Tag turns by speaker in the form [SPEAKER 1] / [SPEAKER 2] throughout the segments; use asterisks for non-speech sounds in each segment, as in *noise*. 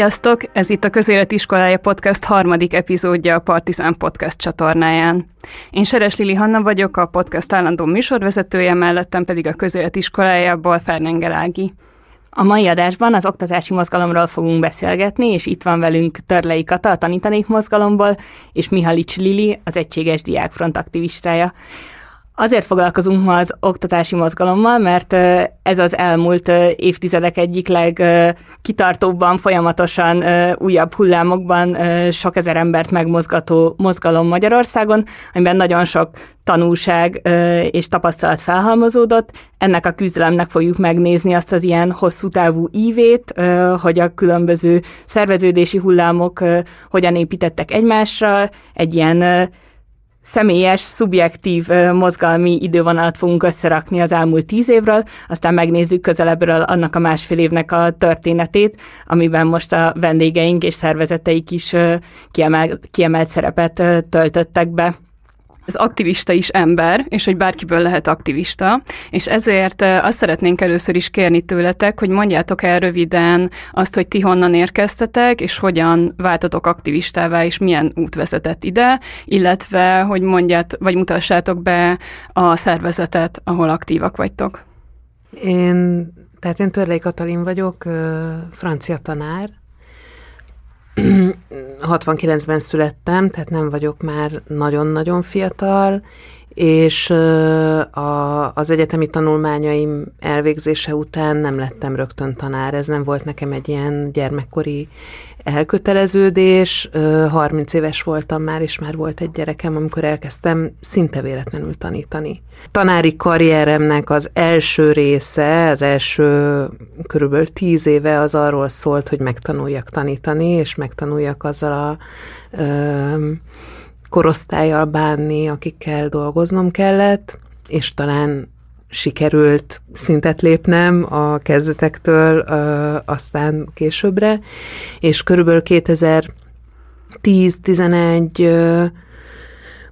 [SPEAKER 1] Sziasztok! Ez itt a Közéleti Iskolája Podcast harmadik epizódja a Partizán Podcast csatornáján. Én Seres Lili Hanna vagyok, a podcast állandó műsorvezetője, mellettem pedig a Közéleti Iskolájából Fernengel Ági.
[SPEAKER 2] A mai adásban az oktatási mozgalomról fogunk beszélgetni, és itt van velünk Törlei Kata, a Tanítanék mozgalomból, és Mihalics Lili, az Egységes Diákfront aktivistája. Azért foglalkozunk ma az oktatási mozgalommal, mert ez az elmúlt évtizedek egyik legkitartóbban, folyamatosan újabb hullámokban sok ezer embert megmozgató mozgalom Magyarországon, amiben nagyon sok tanulság és tapasztalat felhalmozódott. Ennek a küzdelemnek fogjuk megnézni azt az ilyen hosszú távú ívét, hogy a különböző szerveződési hullámok hogyan építettek egymásra, egy ilyen személyes, szubjektív mozgalmi idővonalat fogunk összerakni az elmúlt tíz évről, aztán megnézzük közelebbről annak a másfél évnek a történetét, amiben most a vendégeink és szervezeteik is kiemelt, kiemelt szerepet töltöttek be az aktivista is ember, és hogy bárkiből lehet aktivista, és ezért azt szeretnénk először is kérni tőletek, hogy mondjátok el röviden azt, hogy ti honnan érkeztetek, és hogyan váltatok aktivistává, és milyen út vezetett ide, illetve hogy mondját, vagy mutassátok be a szervezetet, ahol aktívak vagytok.
[SPEAKER 3] Én, tehát én Törlei Katalin vagyok, francia tanár, 69-ben születtem, tehát nem vagyok már nagyon-nagyon fiatal, és a, az egyetemi tanulmányaim elvégzése után nem lettem rögtön tanár. Ez nem volt nekem egy ilyen gyermekkori elköteleződés. 30 éves voltam már, és már volt egy gyerekem, amikor elkezdtem szinte véletlenül tanítani. Tanári karrieremnek az első része, az első körülbelül tíz éve az arról szólt, hogy megtanuljak tanítani, és megtanuljak azzal a ö, korosztályjal bánni, akikkel dolgoznom kellett, és talán sikerült szintet lépnem a kezdetektől aztán későbbre, és körülbelül 2010-11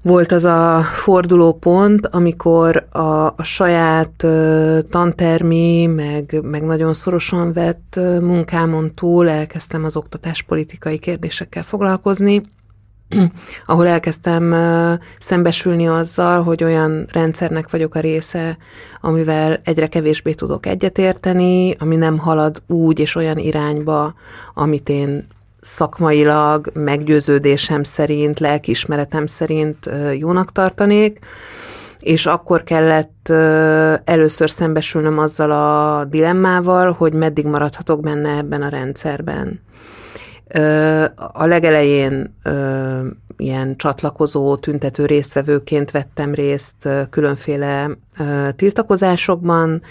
[SPEAKER 3] volt az a fordulópont, amikor a, a saját ö, tantermi, meg, meg nagyon szorosan vett munkámon túl elkezdtem az oktatáspolitikai kérdésekkel foglalkozni, *clears throat* ahol elkezdtem szembesülni azzal, hogy olyan rendszernek vagyok a része, amivel egyre kevésbé tudok egyetérteni, ami nem halad úgy és olyan irányba, amit én szakmailag, meggyőződésem szerint, lelkiismeretem szerint jónak tartanék, és akkor kellett először szembesülnöm azzal a dilemmával, hogy meddig maradhatok benne ebben a rendszerben. A legelején ilyen csatlakozó, tüntető résztvevőként vettem részt különféle tiltakozásokban,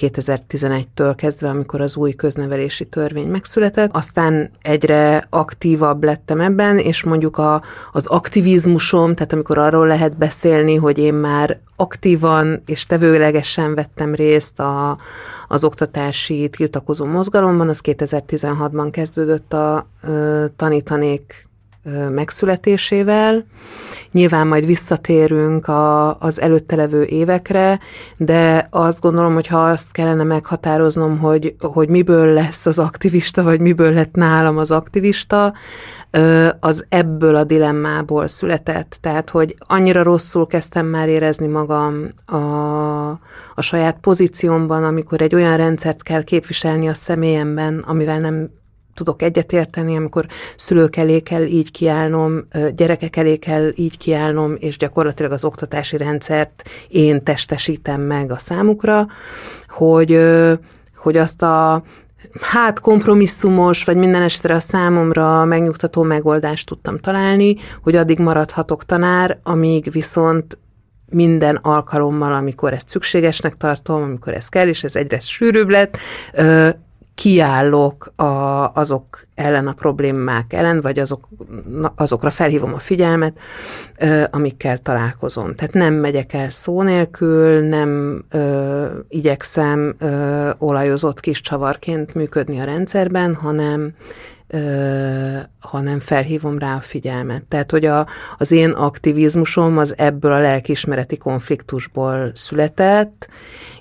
[SPEAKER 3] 2011-től kezdve, amikor az új köznevelési törvény megszületett. Aztán egyre aktívabb lettem ebben, és mondjuk a, az aktivizmusom, tehát amikor arról lehet beszélni, hogy én már aktívan és tevőlegesen vettem részt a, az oktatási tiltakozó mozgalomban, az 2016-ban kezdődött a, a tanítanék megszületésével. Nyilván majd visszatérünk a, az előtte levő évekre, de azt gondolom, hogy ha azt kellene meghatároznom, hogy, hogy miből lesz az aktivista, vagy miből lett nálam az aktivista, az ebből a dilemmából született. Tehát, hogy annyira rosszul kezdtem már érezni magam a, a saját pozíciómban, amikor egy olyan rendszert kell képviselni a személyemben, amivel nem tudok egyetérteni, amikor szülők elé kell így kiállnom, gyerekek elé kell így kiállnom, és gyakorlatilag az oktatási rendszert én testesítem meg a számukra, hogy, hogy azt a hát kompromisszumos, vagy minden esetre a számomra megnyugtató megoldást tudtam találni, hogy addig maradhatok tanár, amíg viszont minden alkalommal, amikor ezt szükségesnek tartom, amikor ez kell, és ez egyre sűrűbb lett, kiállok a, azok ellen a problémák ellen, vagy azok, azokra felhívom a figyelmet, amikkel találkozom. Tehát nem megyek el szó nélkül, nem ö, igyekszem ö, olajozott kis csavarként működni a rendszerben, hanem hanem felhívom rá a figyelmet. Tehát, hogy a, az én aktivizmusom az ebből a lelkismereti konfliktusból született,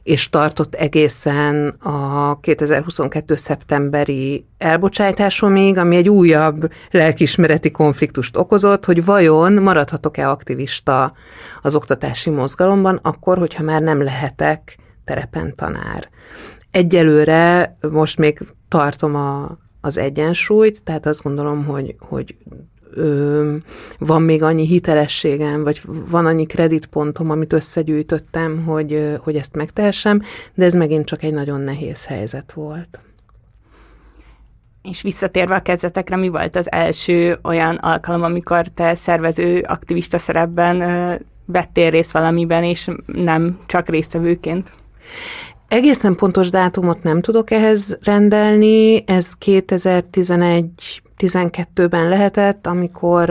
[SPEAKER 3] és tartott egészen a 2022. szeptemberi elbocsátásomig, ami egy újabb lelkismereti konfliktust okozott, hogy vajon maradhatok-e aktivista az oktatási mozgalomban, akkor, hogyha már nem lehetek terepen tanár. Egyelőre most még tartom a, az egyensúlyt, tehát azt gondolom, hogy, hogy ö, van még annyi hitelességem, vagy van annyi kreditpontom, amit összegyűjtöttem, hogy, hogy ezt megtehessem, de ez megint csak egy nagyon nehéz helyzet volt.
[SPEAKER 2] És visszatérve a kezdetekre, mi volt az első olyan alkalom, amikor te szervező aktivista szerepben vettél részt valamiben, és nem csak résztvevőként?
[SPEAKER 3] Egészen pontos dátumot nem tudok ehhez rendelni, ez 2011 12-ben lehetett, amikor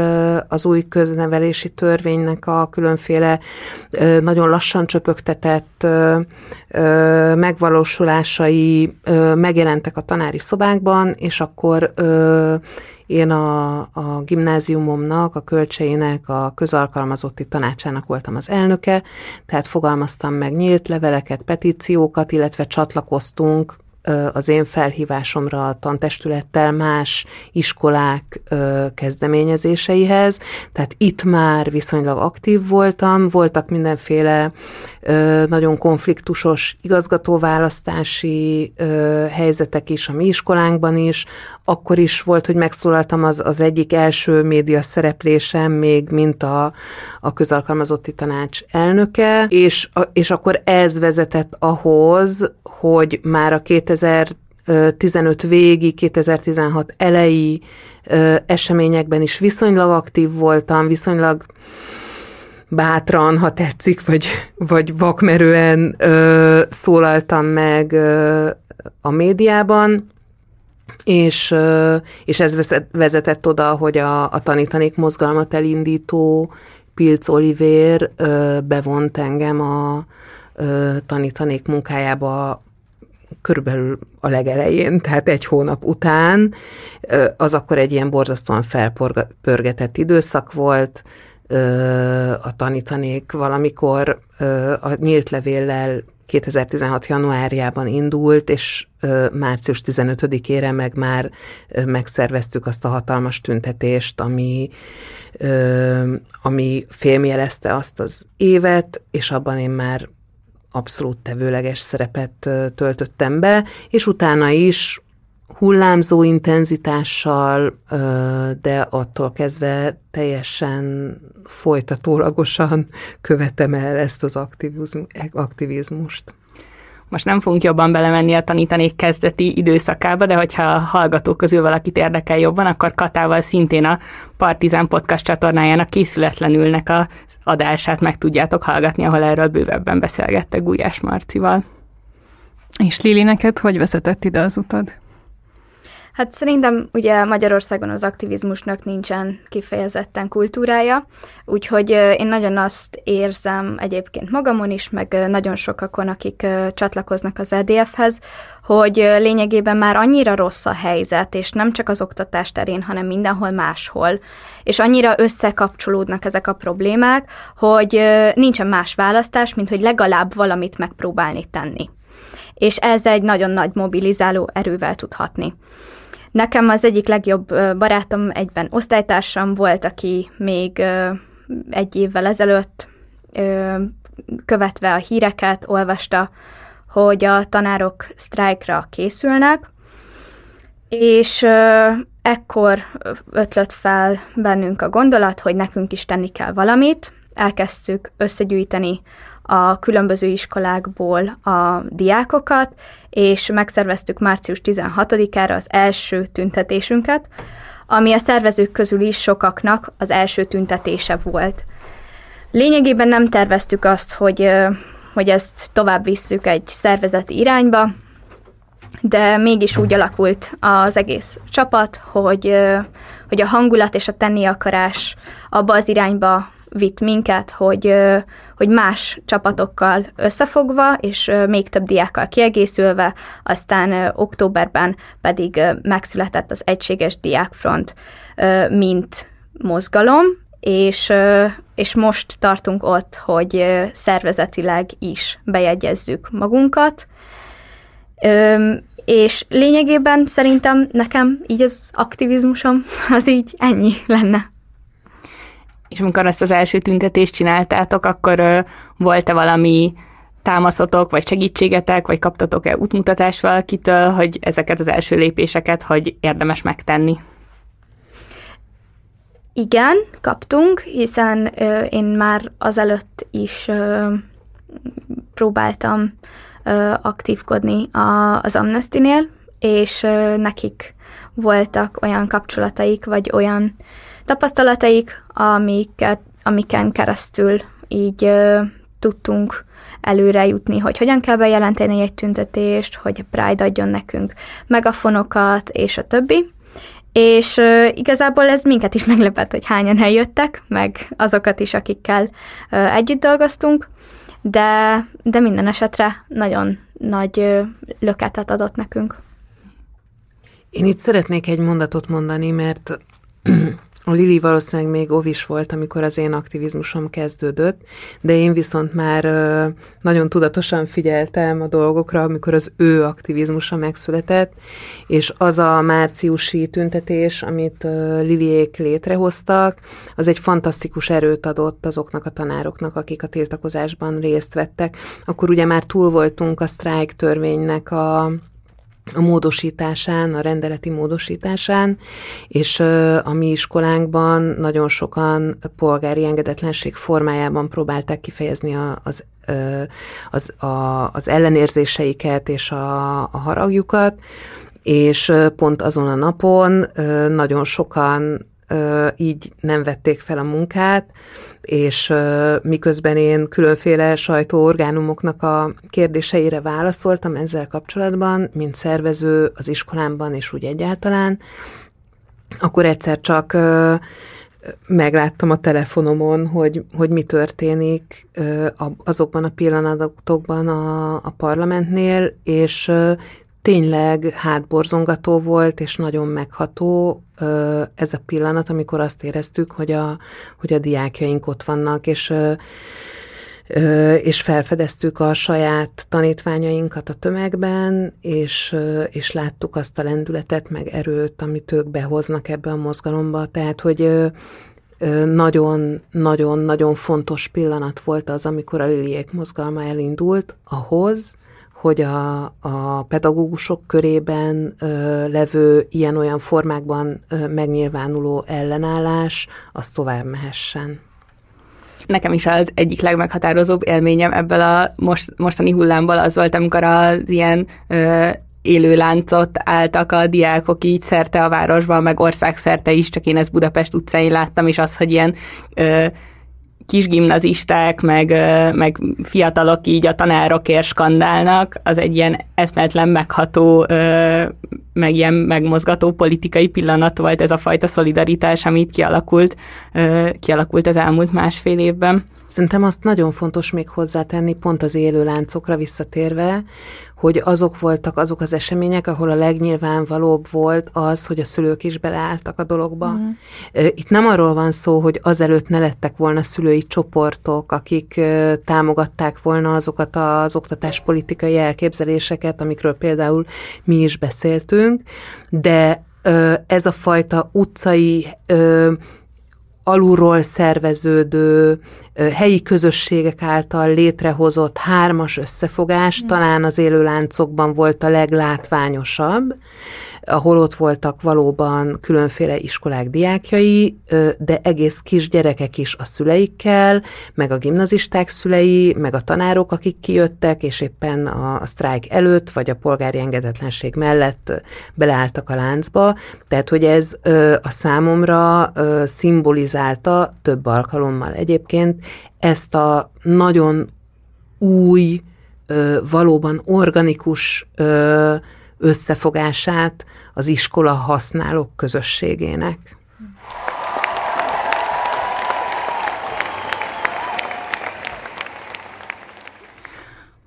[SPEAKER 3] az új köznevelési törvénynek a különféle nagyon lassan csöpögtetett megvalósulásai megjelentek a tanári szobákban, és akkor én a, a gimnáziumomnak, a kölcseinek, a közalkalmazotti tanácsának voltam az elnöke, tehát fogalmaztam meg nyílt leveleket, petíciókat, illetve csatlakoztunk az én felhívásomra a tantestülettel más iskolák kezdeményezéseihez, tehát itt már viszonylag aktív voltam, voltak mindenféle nagyon konfliktusos igazgatóválasztási helyzetek is a mi iskolánkban is, akkor is volt, hogy megszólaltam az, az egyik első média szereplésem, még mint a, a közalkalmazotti tanács elnöke, és, és akkor ez vezetett ahhoz, hogy már a 2015 végi, 2016 elejé eseményekben is viszonylag aktív voltam, viszonylag bátran, ha tetszik, vagy, vagy vakmerően ö, szólaltam meg ö, a médiában, és, ö, és ez vezetett oda, hogy a, a tanítanék mozgalmat elindító Pilc Olivér ö, bevont engem a ö, tanítanék munkájába körülbelül a legelején, tehát egy hónap után, az akkor egy ilyen borzasztóan felpörgetett időszak volt, a tanítanék valamikor a nyílt levéllel 2016. januárjában indult, és március 15-ére meg már megszerveztük azt a hatalmas tüntetést, ami, ami félmjelezte azt az évet, és abban én már abszolút tevőleges szerepet töltöttem be, és utána is hullámzó intenzitással, de attól kezdve teljesen folytatólagosan követem el ezt az aktivizmust.
[SPEAKER 2] Most nem fogunk jobban belemenni a tanítanék kezdeti időszakába, de hogyha a hallgatók közül valakit érdekel jobban, akkor Katával szintén a Partizán Podcast csatornájának készületlenülnek a adását meg tudjátok hallgatni, ahol erről bővebben beszélgettek Gulyás Marcival.
[SPEAKER 1] És Lili, neked hogy vezetett ide az utad?
[SPEAKER 4] Hát szerintem ugye Magyarországon az aktivizmusnak nincsen kifejezetten kultúrája, úgyhogy én nagyon azt érzem egyébként magamon is, meg nagyon sokakon, akik csatlakoznak az EDF-hez, hogy lényegében már annyira rossz a helyzet, és nem csak az oktatás terén, hanem mindenhol máshol, és annyira összekapcsolódnak ezek a problémák, hogy nincsen más választás, mint hogy legalább valamit megpróbálni tenni. És ez egy nagyon nagy mobilizáló erővel tudhatni. Nekem az egyik legjobb barátom, egyben osztálytársam volt, aki még egy évvel ezelőtt követve a híreket olvasta, hogy a tanárok sztrájkra készülnek, és ekkor ötlött fel bennünk a gondolat, hogy nekünk is tenni kell valamit. Elkezdtük összegyűjteni a különböző iskolákból a diákokat, és megszerveztük március 16-ára az első tüntetésünket, ami a szervezők közül is sokaknak az első tüntetése volt. Lényegében nem terveztük azt, hogy, hogy ezt tovább visszük egy szervezeti irányba, de mégis úgy alakult az egész csapat, hogy, hogy a hangulat és a tenni akarás abba az irányba vitt minket, hogy, hogy más csapatokkal összefogva, és még több diákkal kiegészülve, aztán októberben pedig megszületett az Egységes Diákfront, mint mozgalom, és, és most tartunk ott, hogy szervezetileg is bejegyezzük magunkat, és lényegében szerintem nekem így az aktivizmusom *laughs* az így ennyi lenne.
[SPEAKER 2] És amikor ezt az első tüntetést csináltátok, akkor volt-e valami támaszotok, vagy segítségetek, vagy kaptatok-e útmutatást valakitől, hogy ezeket az első lépéseket, hogy érdemes megtenni?
[SPEAKER 4] Igen, kaptunk, hiszen ö, én már azelőtt is ö, próbáltam ö, aktívkodni a, az Amnesty-nél, és ö, nekik voltak olyan kapcsolataik, vagy olyan tapasztalataik, amiket, amiken keresztül így ö, tudtunk előre jutni, hogy hogyan kell bejelenteni egy tüntetést, hogy a Pride adjon nekünk megafonokat, és a többi. És uh, igazából ez minket is *laughs* meglepett, hogy hányan eljöttek, meg azokat is, akikkel uh, együtt dolgoztunk, de, de minden esetre nagyon nagy uh, löketet adott nekünk.
[SPEAKER 3] Én itt szeretnék egy mondatot mondani, mert a Lili valószínűleg még ovis volt, amikor az én aktivizmusom kezdődött, de én viszont már nagyon tudatosan figyeltem a dolgokra, amikor az ő aktivizmusa megszületett, és az a márciusi tüntetés, amit Liliék létrehoztak, az egy fantasztikus erőt adott azoknak a tanároknak, akik a tiltakozásban részt vettek. Akkor ugye már túl voltunk a sztrájk törvénynek a a módosításán, a rendeleti módosításán, és a mi iskolánkban nagyon sokan polgári engedetlenség formájában próbálták kifejezni az, az, az ellenérzéseiket és a, a haragjukat, és pont azon a napon nagyon sokan így nem vették fel a munkát, és miközben én különféle sajtóorgánumoknak a kérdéseire válaszoltam ezzel kapcsolatban, mint szervező az iskolámban és úgy egyáltalán, akkor egyszer csak megláttam a telefonomon, hogy, hogy mi történik azokban a pillanatokban a, a parlamentnél, és tényleg hátborzongató volt, és nagyon megható ez a pillanat, amikor azt éreztük, hogy a, hogy a diákjaink ott vannak, és és felfedeztük a saját tanítványainkat a tömegben, és, és láttuk azt a lendületet, meg erőt, amit ők behoznak ebbe a mozgalomba. Tehát, hogy nagyon-nagyon-nagyon fontos pillanat volt az, amikor a Liliék mozgalma elindult ahhoz, hogy a, a pedagógusok körében ö, levő ilyen-olyan formákban ö, megnyilvánuló ellenállás, az tovább mehessen.
[SPEAKER 2] Nekem is az egyik legmeghatározóbb élményem ebből a most, mostani hullámból az volt, amikor az ilyen ö, élő láncot álltak a diákok így szerte a városban, meg országszerte is, csak én ezt Budapest utcáin láttam, és az, hogy ilyen ö, kis gimnazisták, meg, meg fiatalok így a tanárokért skandálnak, az egy ilyen eszmetlen megható, meg ilyen megmozgató politikai pillanat volt ez a fajta szolidaritás, amit kialakult, kialakult az elmúlt másfél évben.
[SPEAKER 3] Szerintem azt nagyon fontos még hozzátenni, pont az élő láncokra visszatérve, hogy azok voltak azok az események, ahol a legnyilvánvalóbb volt az, hogy a szülők is beleálltak a dologba. Mm. Itt nem arról van szó, hogy azelőtt ne lettek volna szülői csoportok, akik támogatták volna azokat az oktatáspolitikai elképzeléseket, amikről például mi is beszéltünk, de ez a fajta utcai alulról szerveződő, helyi közösségek által létrehozott hármas összefogás mm. talán az élőláncokban volt a leglátványosabb, ahol ott voltak valóban különféle iskolák diákjai, de egész kis gyerekek is a szüleikkel, meg a gimnazisták szülei, meg a tanárok, akik kijöttek, és éppen a, a sztrájk előtt, vagy a polgári engedetlenség mellett beleálltak a láncba. Tehát, hogy ez a számomra szimbolizálta több alkalommal egyébként ezt a nagyon új, valóban organikus összefogását az iskola használók közösségének.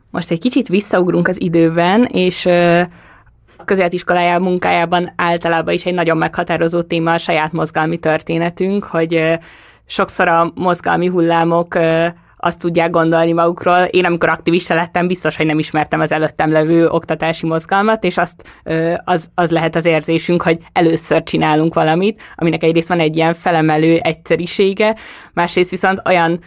[SPEAKER 2] Most egy kicsit visszaugrunk az időben, és a közéletiskolájá munkájában általában is egy nagyon meghatározó téma a saját mozgalmi történetünk, hogy sokszor a mozgalmi hullámok azt tudják gondolni magukról. Én amikor aktivista lettem, biztos, hogy nem ismertem az előttem levő oktatási mozgalmat, és azt, az, az lehet az érzésünk, hogy először csinálunk valamit, aminek egyrészt van egy ilyen felemelő egyszerisége, másrészt viszont olyan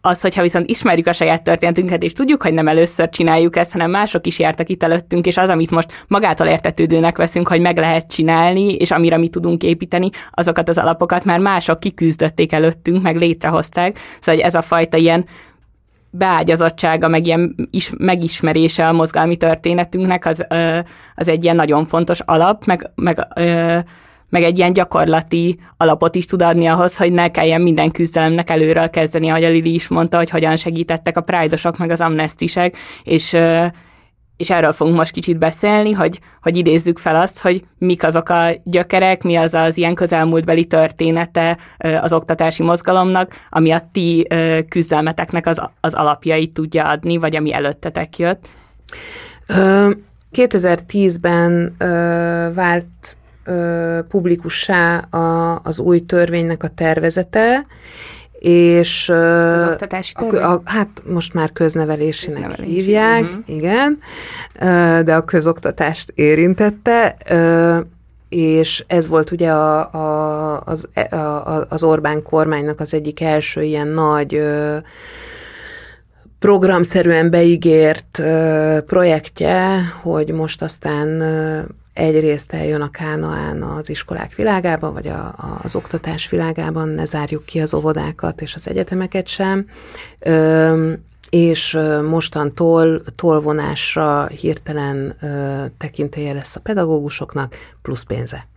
[SPEAKER 2] az, hogyha viszont ismerjük a saját történetünket, és tudjuk, hogy nem először csináljuk ezt, hanem mások is jártak itt előttünk, és az, amit most magától értetődőnek veszünk, hogy meg lehet csinálni, és amire mi tudunk építeni, azokat az alapokat már mások kiküzdötték előttünk, meg létrehozták. Szóval hogy ez a fajta ilyen beágyazottsága, meg ilyen is, megismerése a mozgalmi történetünknek, az, az egy ilyen nagyon fontos alap, meg, meg meg egy ilyen gyakorlati alapot is tud adni ahhoz, hogy ne kelljen minden küzdelemnek előről kezdeni, ahogy a Lili is mondta, hogy hogyan segítettek a prájdosok, meg az amnestisek, és és erről fogunk most kicsit beszélni, hogy, hogy idézzük fel azt, hogy mik azok a gyökerek, mi az az ilyen közelmúltbeli története az oktatási mozgalomnak, ami a ti küzdelmeteknek az, az alapjait tudja adni, vagy ami előttetek jött.
[SPEAKER 3] 2010-ben vált publikussá a, az új törvénynek a tervezete, és
[SPEAKER 2] az oktatási
[SPEAKER 3] a, a, hát most már köznevelésének Köznevelés. hívják, uh-huh. igen, de a közoktatást érintette, és ez volt ugye a, a, az, e, a, az Orbán kormánynak az egyik első ilyen nagy programszerűen beígért projektje, hogy most aztán egyrészt eljön a Kánaán az iskolák világába, vagy a, az oktatás világában, ne zárjuk ki az óvodákat és az egyetemeket sem, ö, és mostantól tolvonásra hirtelen ö, tekintélye lesz a pedagógusoknak, plusz pénze.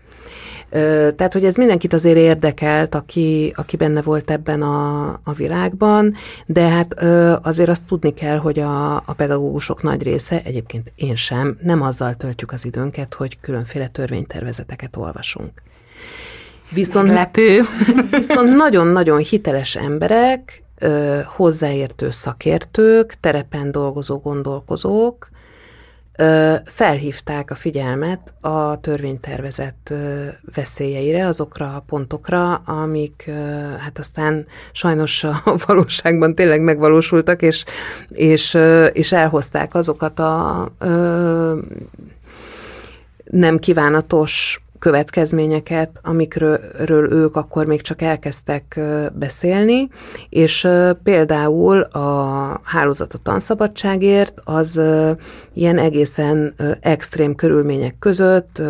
[SPEAKER 3] Tehát, hogy ez mindenkit azért érdekelt, aki, aki benne volt ebben a, a világban, de hát azért azt tudni kell, hogy a, a pedagógusok nagy része, egyébként én sem, nem azzal töltjük az időnket, hogy különféle törvénytervezeteket olvasunk.
[SPEAKER 2] Viszont, Lepő. *laughs*
[SPEAKER 3] viszont nagyon-nagyon hiteles emberek, hozzáértő szakértők, terepen dolgozó gondolkozók, felhívták a figyelmet a törvénytervezet veszélyeire, azokra a pontokra, amik hát aztán sajnos a *laughs* valóságban tényleg megvalósultak, és, és, és elhozták azokat a nem kívánatos következményeket, amikről ők akkor még csak elkezdtek beszélni, és például a hálózat a tanszabadságért az ilyen egészen extrém körülmények között,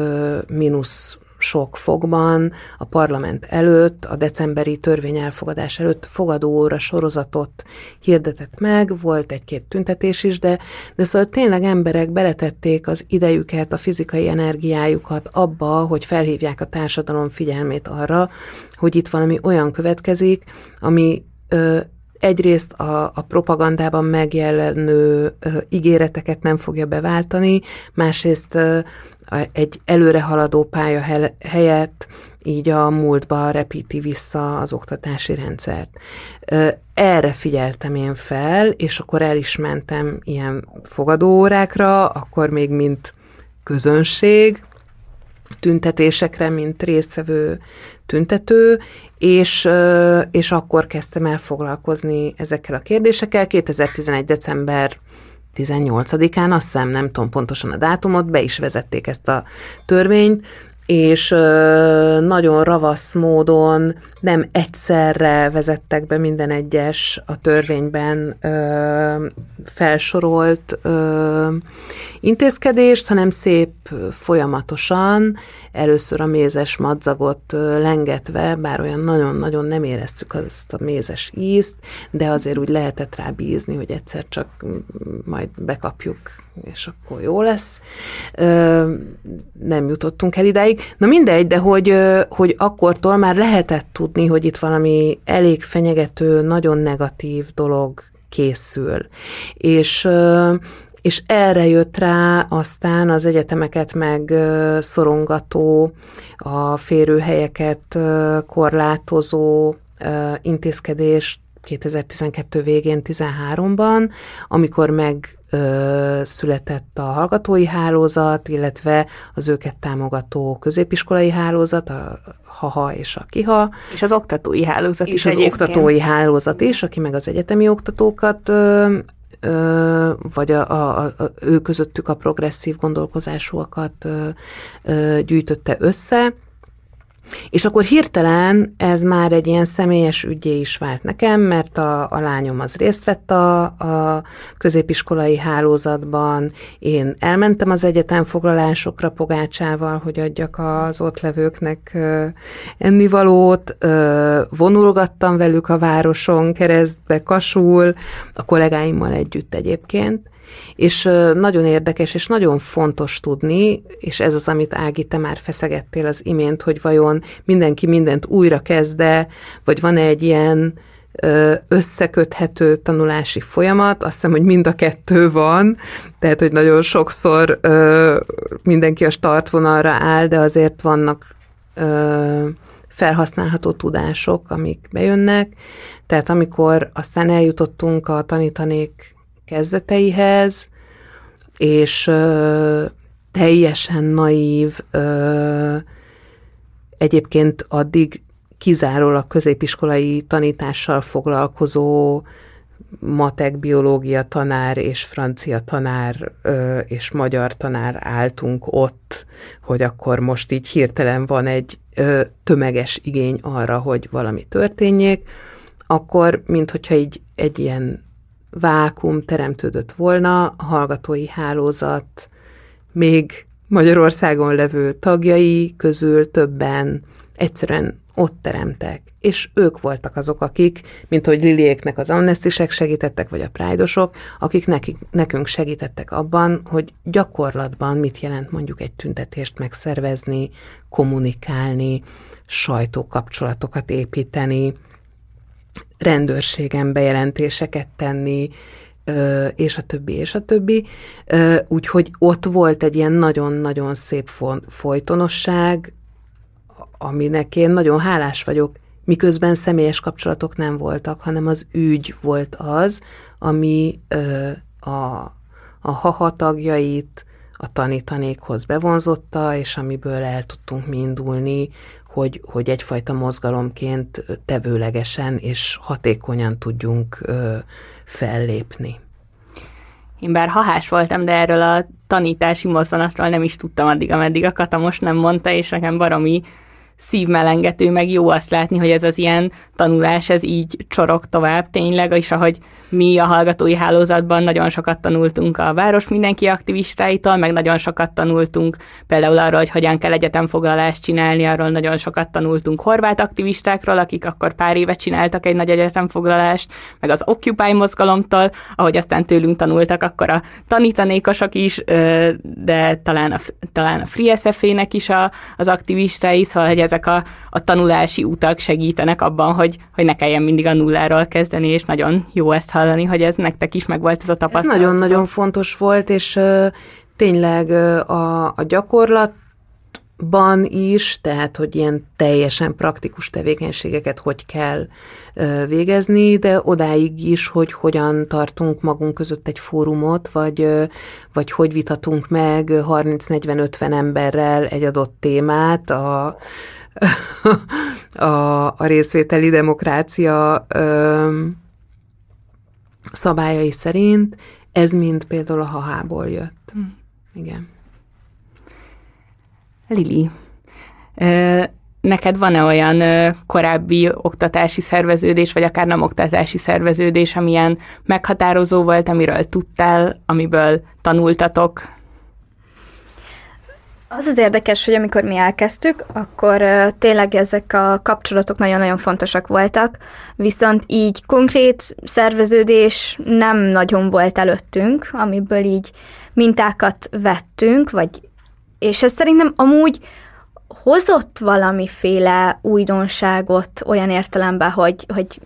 [SPEAKER 3] mínusz sok fokban a parlament előtt, a decemberi törvény elfogadás előtt fogadóóra sorozatot hirdetett meg, volt egy-két tüntetés is, de, de szóval tényleg emberek beletették az idejüket, a fizikai energiájukat abba, hogy felhívják a társadalom figyelmét arra, hogy itt valami olyan következik, ami ö, egyrészt a, a propagandában megjelenő ö, ígéreteket nem fogja beváltani, másrészt ö, egy előrehaladó pálya helyett így a múltba repíti vissza az oktatási rendszert. Erre figyeltem én fel, és akkor el is mentem ilyen fogadóórákra, akkor még mint közönség, tüntetésekre, mint résztvevő tüntető, és, és akkor kezdtem el foglalkozni ezekkel a kérdésekkel. 2011. december 18-án, azt hiszem, nem tudom pontosan a dátumot, be is vezették ezt a törvényt, és nagyon ravasz módon nem egyszerre vezettek be minden egyes a törvényben felsorolt intézkedést, hanem szép folyamatosan, először a mézes madzagot lengetve, bár olyan nagyon-nagyon nem éreztük azt a mézes ízt, de azért úgy lehetett rá bízni, hogy egyszer csak majd bekapjuk, és akkor jó lesz. Nem jutottunk el idáig. Na mindegy, de hogy, hogy akkortól már lehetett tudni, hogy itt valami elég fenyegető, nagyon negatív dolog készül. És és erre jött rá aztán az egyetemeket meg szorongató, a férőhelyeket korlátozó intézkedést 2012 végén, 13-ban, amikor meg ö, született a hallgatói hálózat, illetve az őket támogató középiskolai hálózat, a HAHA és a KIHA.
[SPEAKER 2] És az oktatói hálózat
[SPEAKER 3] és
[SPEAKER 2] is
[SPEAKER 3] az
[SPEAKER 2] egyébként.
[SPEAKER 3] oktatói hálózat is, aki meg az egyetemi oktatókat ö, ö, vagy a, a, a, ő közöttük a progresszív gondolkozásúakat ö, ö, gyűjtötte össze, és akkor hirtelen ez már egy ilyen személyes ügyé is vált nekem, mert a, a lányom az részt vett a, a középiskolai hálózatban, én elmentem az egyetemfoglalásokra Pogácsával, hogy adjak az ott levőknek ennivalót, vonulgattam velük a városon keresztbe, kasul, a kollégáimmal együtt egyébként, és nagyon érdekes, és nagyon fontos tudni, és ez az, amit Ági, te már feszegettél az imént, hogy vajon mindenki mindent újra kezde, vagy van egy ilyen összeköthető tanulási folyamat, azt hiszem, hogy mind a kettő van, tehát, hogy nagyon sokszor ö, mindenki a startvonalra áll, de azért vannak ö, felhasználható tudások, amik bejönnek, tehát amikor aztán eljutottunk a tanítanék kezdeteihez, és ö, teljesen naív, ö, egyébként addig kizárólag középiskolai tanítással foglalkozó matek, biológia tanár és francia tanár ö, és magyar tanár álltunk ott, hogy akkor most így hirtelen van egy ö, tömeges igény arra, hogy valami történjék, akkor, mint hogyha így egy ilyen vákum teremtődött volna, a hallgatói hálózat még Magyarországon levő tagjai közül többen egyszerűen ott teremtek, és ők voltak azok, akik, mint hogy Liliéknek az amnestisek segítettek, vagy a prájdosok, akik nekik, nekünk segítettek abban, hogy gyakorlatban mit jelent mondjuk egy tüntetést megszervezni, kommunikálni, sajtókapcsolatokat építeni, rendőrségen bejelentéseket tenni, és a többi, és a többi. Úgyhogy ott volt egy ilyen nagyon-nagyon szép folytonosság, aminek én nagyon hálás vagyok, miközben személyes kapcsolatok nem voltak, hanem az ügy volt az, ami a, a haha tagjait a tanítanékhoz bevonzotta, és amiből el tudtunk mi indulni, hogy, hogy egyfajta mozgalomként tevőlegesen és hatékonyan tudjunk ö, fellépni.
[SPEAKER 2] Én bár hahás voltam, de erről a tanítási mozzanatról nem is tudtam addig, ameddig a Kata most nem mondta, és nekem baromi szívmelengető, meg jó azt látni, hogy ez az ilyen tanulás, ez így csorog tovább tényleg, és ahogy mi a hallgatói hálózatban nagyon sokat tanultunk a város mindenki aktivistáitól, meg nagyon sokat tanultunk például arról, hogy hogyan kell egyetemfoglalást csinálni, arról nagyon sokat tanultunk horvát aktivistákról, akik akkor pár évet csináltak egy nagy egyetemfoglalást, meg az Occupy mozgalomtól, ahogy aztán tőlünk tanultak, akkor a tanítanékosok is, de talán a, talán a Free SF-nek is a, az aktivistái, szóval hogy ezek a, a tanulási utak segítenek abban, hogy, hogy ne kelljen mindig a nulláról kezdeni, és nagyon jó ezt hallani, hogy ez nektek is megvolt ez a tapasztalat.
[SPEAKER 3] Nagyon-nagyon fontos volt, és tényleg a, a gyakorlat ban is, tehát hogy ilyen teljesen praktikus tevékenységeket hogy kell végezni, de odáig is, hogy hogyan tartunk magunk között egy fórumot, vagy, vagy hogy vitatunk meg 30-40-50 emberrel egy adott témát a, *laughs* a, a részvételi demokrácia ö, szabályai szerint. Ez mind például a hahából jött. Hm. Igen.
[SPEAKER 2] Lili, neked van-e olyan korábbi oktatási szerveződés, vagy akár nem oktatási szerveződés, amilyen meghatározó volt, amiről tudtál, amiből tanultatok?
[SPEAKER 4] Az az érdekes, hogy amikor mi elkezdtük, akkor tényleg ezek a kapcsolatok nagyon-nagyon fontosak voltak, viszont így konkrét szerveződés nem nagyon volt előttünk, amiből így mintákat vettünk, vagy és ez szerintem amúgy hozott valamiféle újdonságot olyan értelemben, hogy, hogy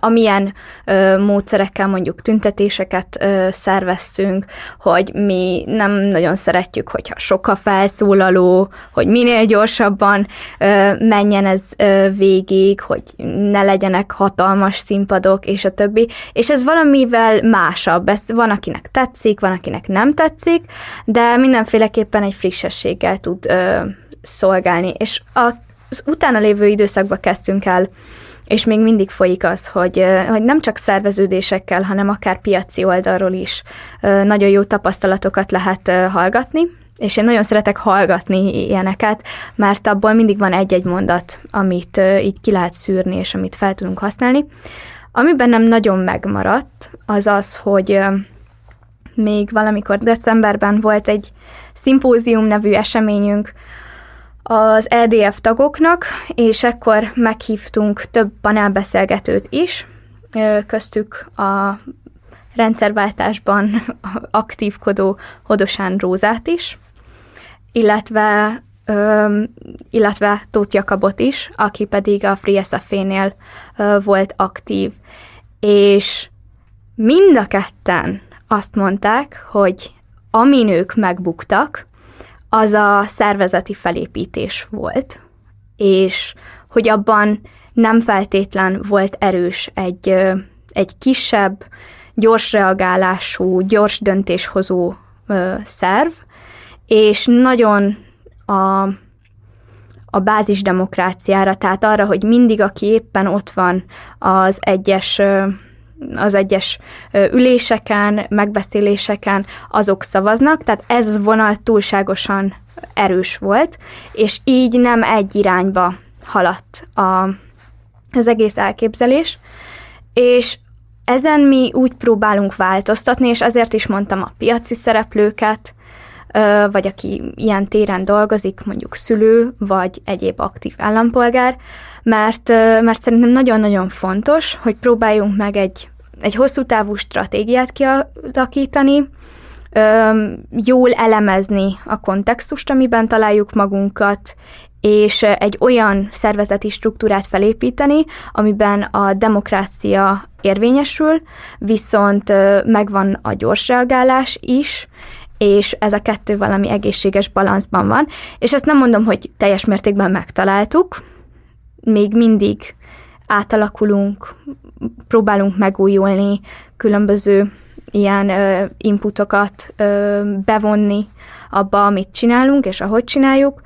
[SPEAKER 4] amilyen ö, módszerekkel mondjuk tüntetéseket ö, szerveztünk, hogy mi nem nagyon szeretjük, hogyha sok felszólaló, hogy minél gyorsabban ö, menjen ez ö, végig, hogy ne legyenek hatalmas színpadok, és a többi. És ez valamivel másabb. Ez van, akinek tetszik, van, akinek nem tetszik, de mindenféleképpen egy frissességgel tud ö, szolgálni. És a, az utána lévő időszakban kezdtünk el és még mindig folyik az, hogy, hogy nem csak szerveződésekkel, hanem akár piaci oldalról is nagyon jó tapasztalatokat lehet hallgatni, és én nagyon szeretek hallgatni ilyeneket, mert abból mindig van egy-egy mondat, amit így ki lehet szűrni, és amit fel tudunk használni. Ami bennem nagyon megmaradt, az az, hogy még valamikor decemberben volt egy szimpózium nevű eseményünk, az EDF tagoknak, és ekkor meghívtunk több panelbeszélgetőt is, köztük a rendszerváltásban *laughs* aktívkodó Hodosán Rózát is, illetve, illetve Tóth Jakabot is, aki pedig a Free SFA-nél volt aktív. És mind a ketten azt mondták, hogy amin ők megbuktak, az a szervezeti felépítés volt, és hogy abban nem feltétlen volt erős egy, egy kisebb, gyors reagálású, gyors döntéshozó ö, szerv, és nagyon a, a bázis demokráciára, tehát arra, hogy mindig, aki éppen ott van az egyes az egyes üléseken, megbeszéléseken azok szavaznak, tehát ez vonal túlságosan erős volt, és így nem egy irányba haladt a, az egész elképzelés, és ezen mi úgy próbálunk változtatni, és ezért is mondtam a piaci szereplőket, vagy aki ilyen téren dolgozik, mondjuk szülő, vagy egyéb aktív állampolgár, mert, mert szerintem nagyon-nagyon fontos, hogy próbáljunk meg egy egy hosszú távú stratégiát kialakítani, jól elemezni a kontextust, amiben találjuk magunkat, és egy olyan szervezeti struktúrát felépíteni, amiben a demokrácia érvényesül, viszont megvan a gyors reagálás is, és ez a kettő valami egészséges balanszban van. És ezt nem mondom, hogy teljes mértékben megtaláltuk, még mindig átalakulunk, próbálunk megújulni, különböző ilyen ö, inputokat ö, bevonni abba, amit csinálunk, és ahogy csináljuk,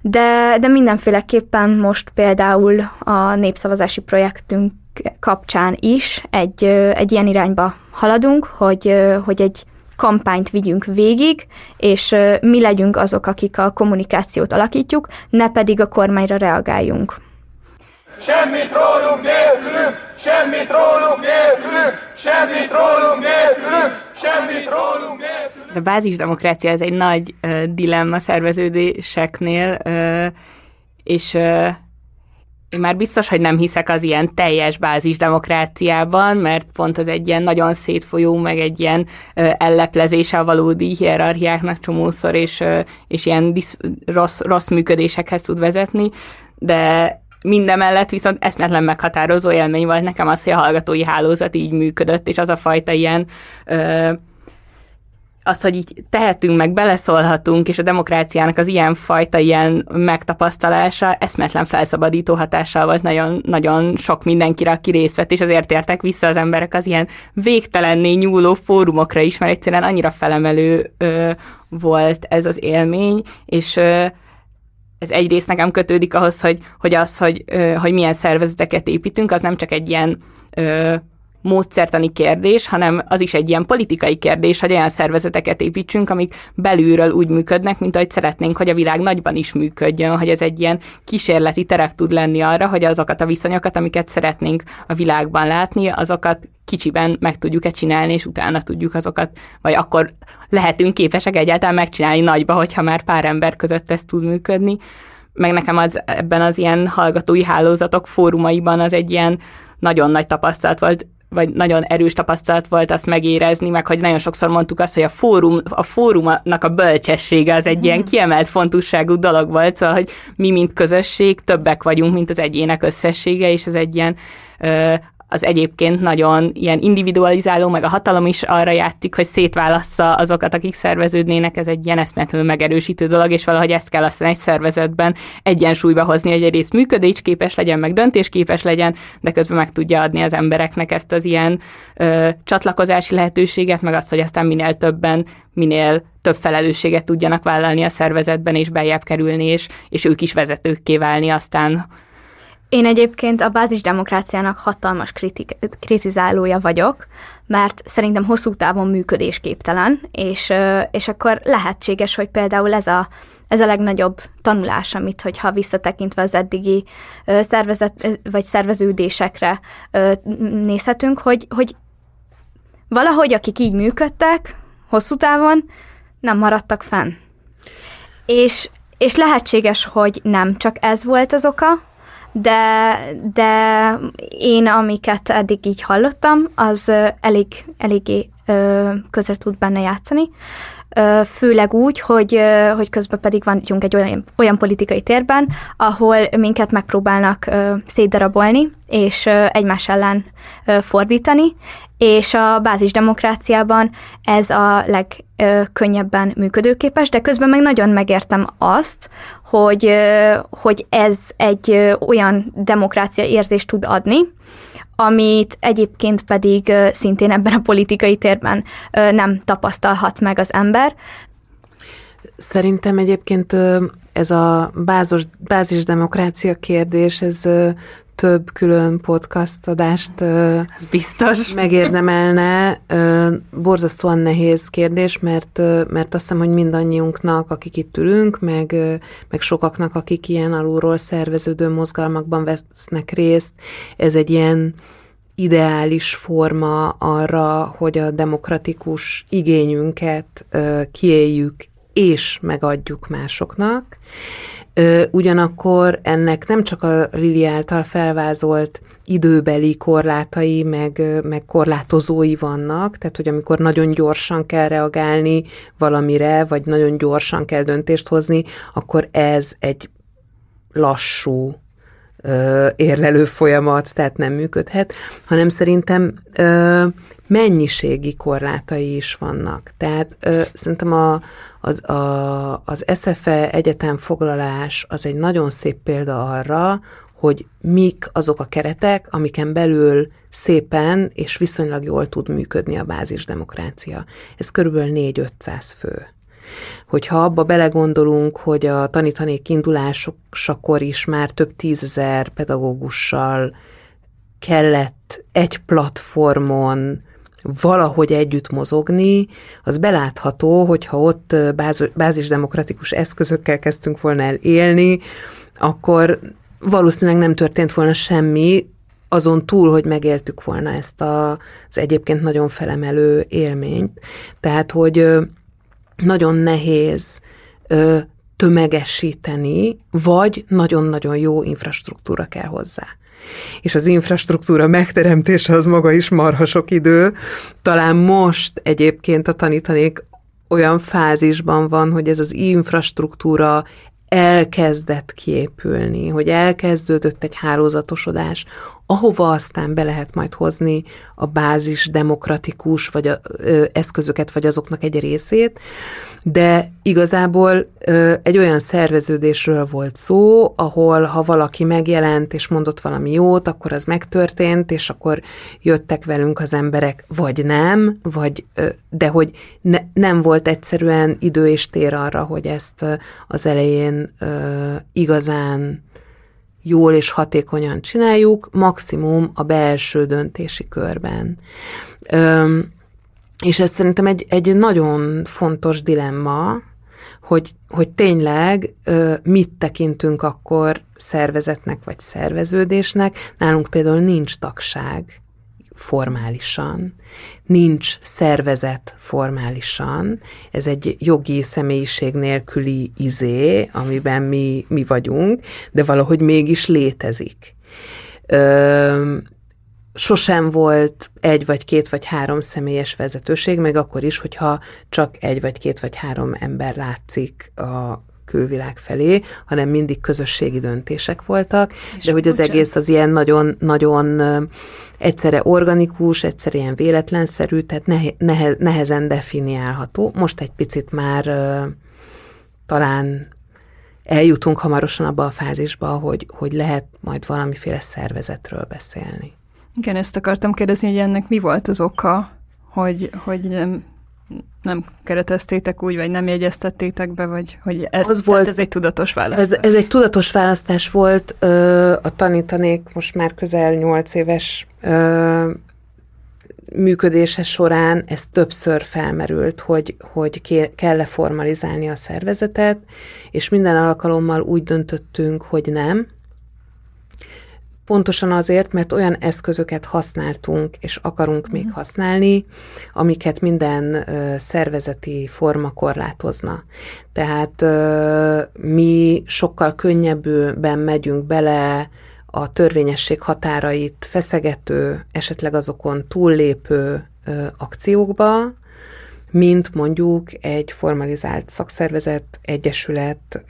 [SPEAKER 4] de, de mindenféleképpen most például a népszavazási projektünk kapcsán is egy, egy ilyen irányba haladunk, hogy, hogy egy kampányt vigyünk végig, és mi legyünk azok, akik a kommunikációt alakítjuk, ne pedig a kormányra reagáljunk. Semmit rólunk nélkülünk, semmit rólunk nélkülünk, semmit rólunk nélkülünk, semmit rólunk nélkülünk. A bázisdemokrácia ez egy nagy uh, dilemma szerveződéseknél, uh, és uh, én már biztos, hogy nem hiszek az ilyen teljes bázisdemokráciában, mert pont az egy ilyen nagyon szétfolyó, meg egy ilyen uh, elleplezése a valódi hierarchiáknak csomószor, és, uh, és ilyen disz, rossz, rossz működésekhez tud vezetni, de Mindemellett viszont eszmetlen meghatározó élmény volt nekem az, hogy a hallgatói hálózat így működött, és az a fajta ilyen ö, az, hogy így tehetünk, meg beleszólhatunk, és a demokráciának az ilyen fajta ilyen megtapasztalása eszmetlen felszabadító hatással volt nagyon, nagyon sok mindenkire, aki részt vett, és azért értek vissza az emberek az ilyen végtelenné nyúló fórumokra is, mert egyszerűen annyira felemelő ö, volt ez az élmény, és ö, ez egyrészt nekem kötődik ahhoz, hogy, hogy az, hogy, hogy milyen szervezeteket építünk, az nem csak egy ilyen ö, módszertani kérdés, hanem az is egy ilyen politikai kérdés, hogy olyan szervezeteket építsünk, amik belülről úgy működnek, mint ahogy szeretnénk, hogy a világ nagyban is működjön, hogy ez egy ilyen kísérleti terep tud lenni arra, hogy azokat a viszonyokat, amiket szeretnénk a világban látni, azokat kicsiben meg tudjuk-e csinálni, és utána tudjuk azokat, vagy akkor lehetünk képesek egyáltalán megcsinálni nagyba, hogyha már pár ember között ez tud működni. Meg nekem az ebben az ilyen hallgatói hálózatok fórumaiban az egy ilyen nagyon nagy tapasztalat volt
[SPEAKER 2] vagy nagyon erős tapasztalat volt azt megérezni, meg hogy nagyon sokszor mondtuk azt, hogy a, fórum, a fórumnak a bölcsessége az egy mm. ilyen mhm. kiemelt fontosságú dolog volt, szóval, hogy mi, mint közösség, többek vagyunk, mint az egyének összessége, és ez egy ilyen az egyébként nagyon ilyen individualizáló, meg a hatalom is arra játszik, hogy szétválassza azokat, akik szerveződnének, ez egy ilyen eszmetlenül megerősítő dolog, és valahogy ezt kell aztán egy szervezetben egyensúlyba hozni, hogy egyrészt működésképes legyen, meg döntésképes legyen, de közben meg tudja adni az embereknek ezt az ilyen ö, csatlakozási lehetőséget, meg azt, hogy aztán minél többen, minél több felelősséget tudjanak vállalni a szervezetben, és beljebb kerülni, és, és ők is vezetőkké válni aztán
[SPEAKER 4] én egyébként a bázisdemokráciának hatalmas kritik, kritizálója vagyok, mert szerintem hosszú távon működésképtelen, és, és akkor lehetséges, hogy például ez a, ez a legnagyobb tanulás, amit, hogyha visszatekintve az eddigi szervezet, vagy szerveződésekre nézhetünk, hogy, hogy valahogy akik így működtek, hosszú távon nem maradtak fenn. És, és lehetséges, hogy nem csak ez volt az oka, de, de én, amiket eddig így hallottam, az elég, eléggé közre tud benne játszani. Főleg úgy, hogy, hogy közben pedig vagyunk egy olyan, olyan politikai térben, ahol minket megpróbálnak szétdarabolni, és egymás ellen fordítani, és a bázisdemokráciában ez a legkönnyebben működőképes, de közben meg nagyon megértem azt, hogy, hogy ez egy olyan demokrácia érzést tud adni, amit egyébként pedig szintén ebben a politikai térben nem tapasztalhat meg az ember.
[SPEAKER 3] Szerintem egyébként ez a bázos, bázisdemokrácia kérdés, ez több külön podcast adást
[SPEAKER 2] Ez biztos.
[SPEAKER 3] megérdemelne. Borzasztóan nehéz kérdés, mert, mert azt hiszem, hogy mindannyiunknak, akik itt ülünk, meg, meg sokaknak, akik ilyen alulról szerveződő mozgalmakban vesznek részt, ez egy ilyen ideális forma arra, hogy a demokratikus igényünket kiéljük és megadjuk másoknak. Ugyanakkor ennek nem csak a Lili által felvázolt időbeli korlátai, meg, meg korlátozói vannak, tehát hogy amikor nagyon gyorsan kell reagálni valamire, vagy nagyon gyorsan kell döntést hozni, akkor ez egy lassú érlelő folyamat, tehát nem működhet, hanem szerintem ö, mennyiségi korlátai is vannak. Tehát ö, szerintem a, az, a, az SFE egyetem foglalás az egy nagyon szép példa arra, hogy mik azok a keretek, amiken belül szépen és viszonylag jól tud működni a bázisdemokrácia. Ez körülbelül 4-500 fő. Hogyha abba belegondolunk, hogy a tanítanék indulásakor is már több tízezer pedagógussal kellett egy platformon valahogy együtt mozogni, az belátható, hogyha ott bázisdemokratikus eszközökkel kezdtünk volna el élni, akkor valószínűleg nem történt volna semmi, azon túl, hogy megéltük volna ezt a, az egyébként nagyon felemelő élményt. Tehát, hogy nagyon nehéz tömegesíteni, vagy nagyon-nagyon jó infrastruktúra kell hozzá és az infrastruktúra megteremtése az maga is marha sok idő. Talán most egyébként a tanítanék olyan fázisban van, hogy ez az infrastruktúra elkezdett kiépülni, hogy elkezdődött egy hálózatosodás, ahova aztán be lehet majd hozni a bázis demokratikus vagy a, ö, eszközöket, vagy azoknak egy részét, de igazából ö, egy olyan szerveződésről volt szó, ahol ha valaki megjelent és mondott valami jót, akkor az megtörtént, és akkor jöttek velünk az emberek, vagy nem, vagy, ö, de hogy ne, nem volt egyszerűen idő és tér arra, hogy ezt az elején ö, igazán jól és hatékonyan csináljuk, maximum a belső döntési körben. Üm, és ez szerintem egy, egy nagyon fontos dilemma, hogy, hogy tényleg mit tekintünk akkor szervezetnek vagy szerveződésnek. Nálunk például nincs tagság formálisan, nincs szervezet formálisan, ez egy jogi személyiség nélküli izé, amiben mi, mi vagyunk, de valahogy mégis létezik. Sosem volt egy vagy két vagy három személyes vezetőség, meg akkor is, hogyha csak egy vagy két vagy három ember látszik a külvilág felé, hanem mindig közösségi döntések voltak, És de hogy az egész az ilyen nagyon-nagyon egyszerre organikus, egyszerre ilyen véletlenszerű, tehát nehe, nehezen definiálható. Most egy picit már talán eljutunk hamarosan abba a fázisba, hogy, hogy lehet majd valamiféle szervezetről beszélni.
[SPEAKER 1] Igen, ezt akartam kérdezni, hogy ennek mi volt az oka, hogy, hogy nem, nem kereteztétek úgy, vagy nem jegyeztettétek be, vagy hogy ez, az volt, ez egy tudatos választás?
[SPEAKER 3] Ez, ez egy tudatos választás volt. A tanítanék most már közel nyolc éves működése során ez többször felmerült, hogy, hogy kell-e formalizálni a szervezetet, és minden alkalommal úgy döntöttünk, hogy nem, Pontosan azért, mert olyan eszközöket használtunk, és akarunk még mhm. használni, amiket minden szervezeti forma korlátozna. Tehát mi sokkal könnyebben megyünk bele a törvényesség határait feszegető, esetleg azokon túllépő akciókba, mint mondjuk egy formalizált szakszervezet, egyesület,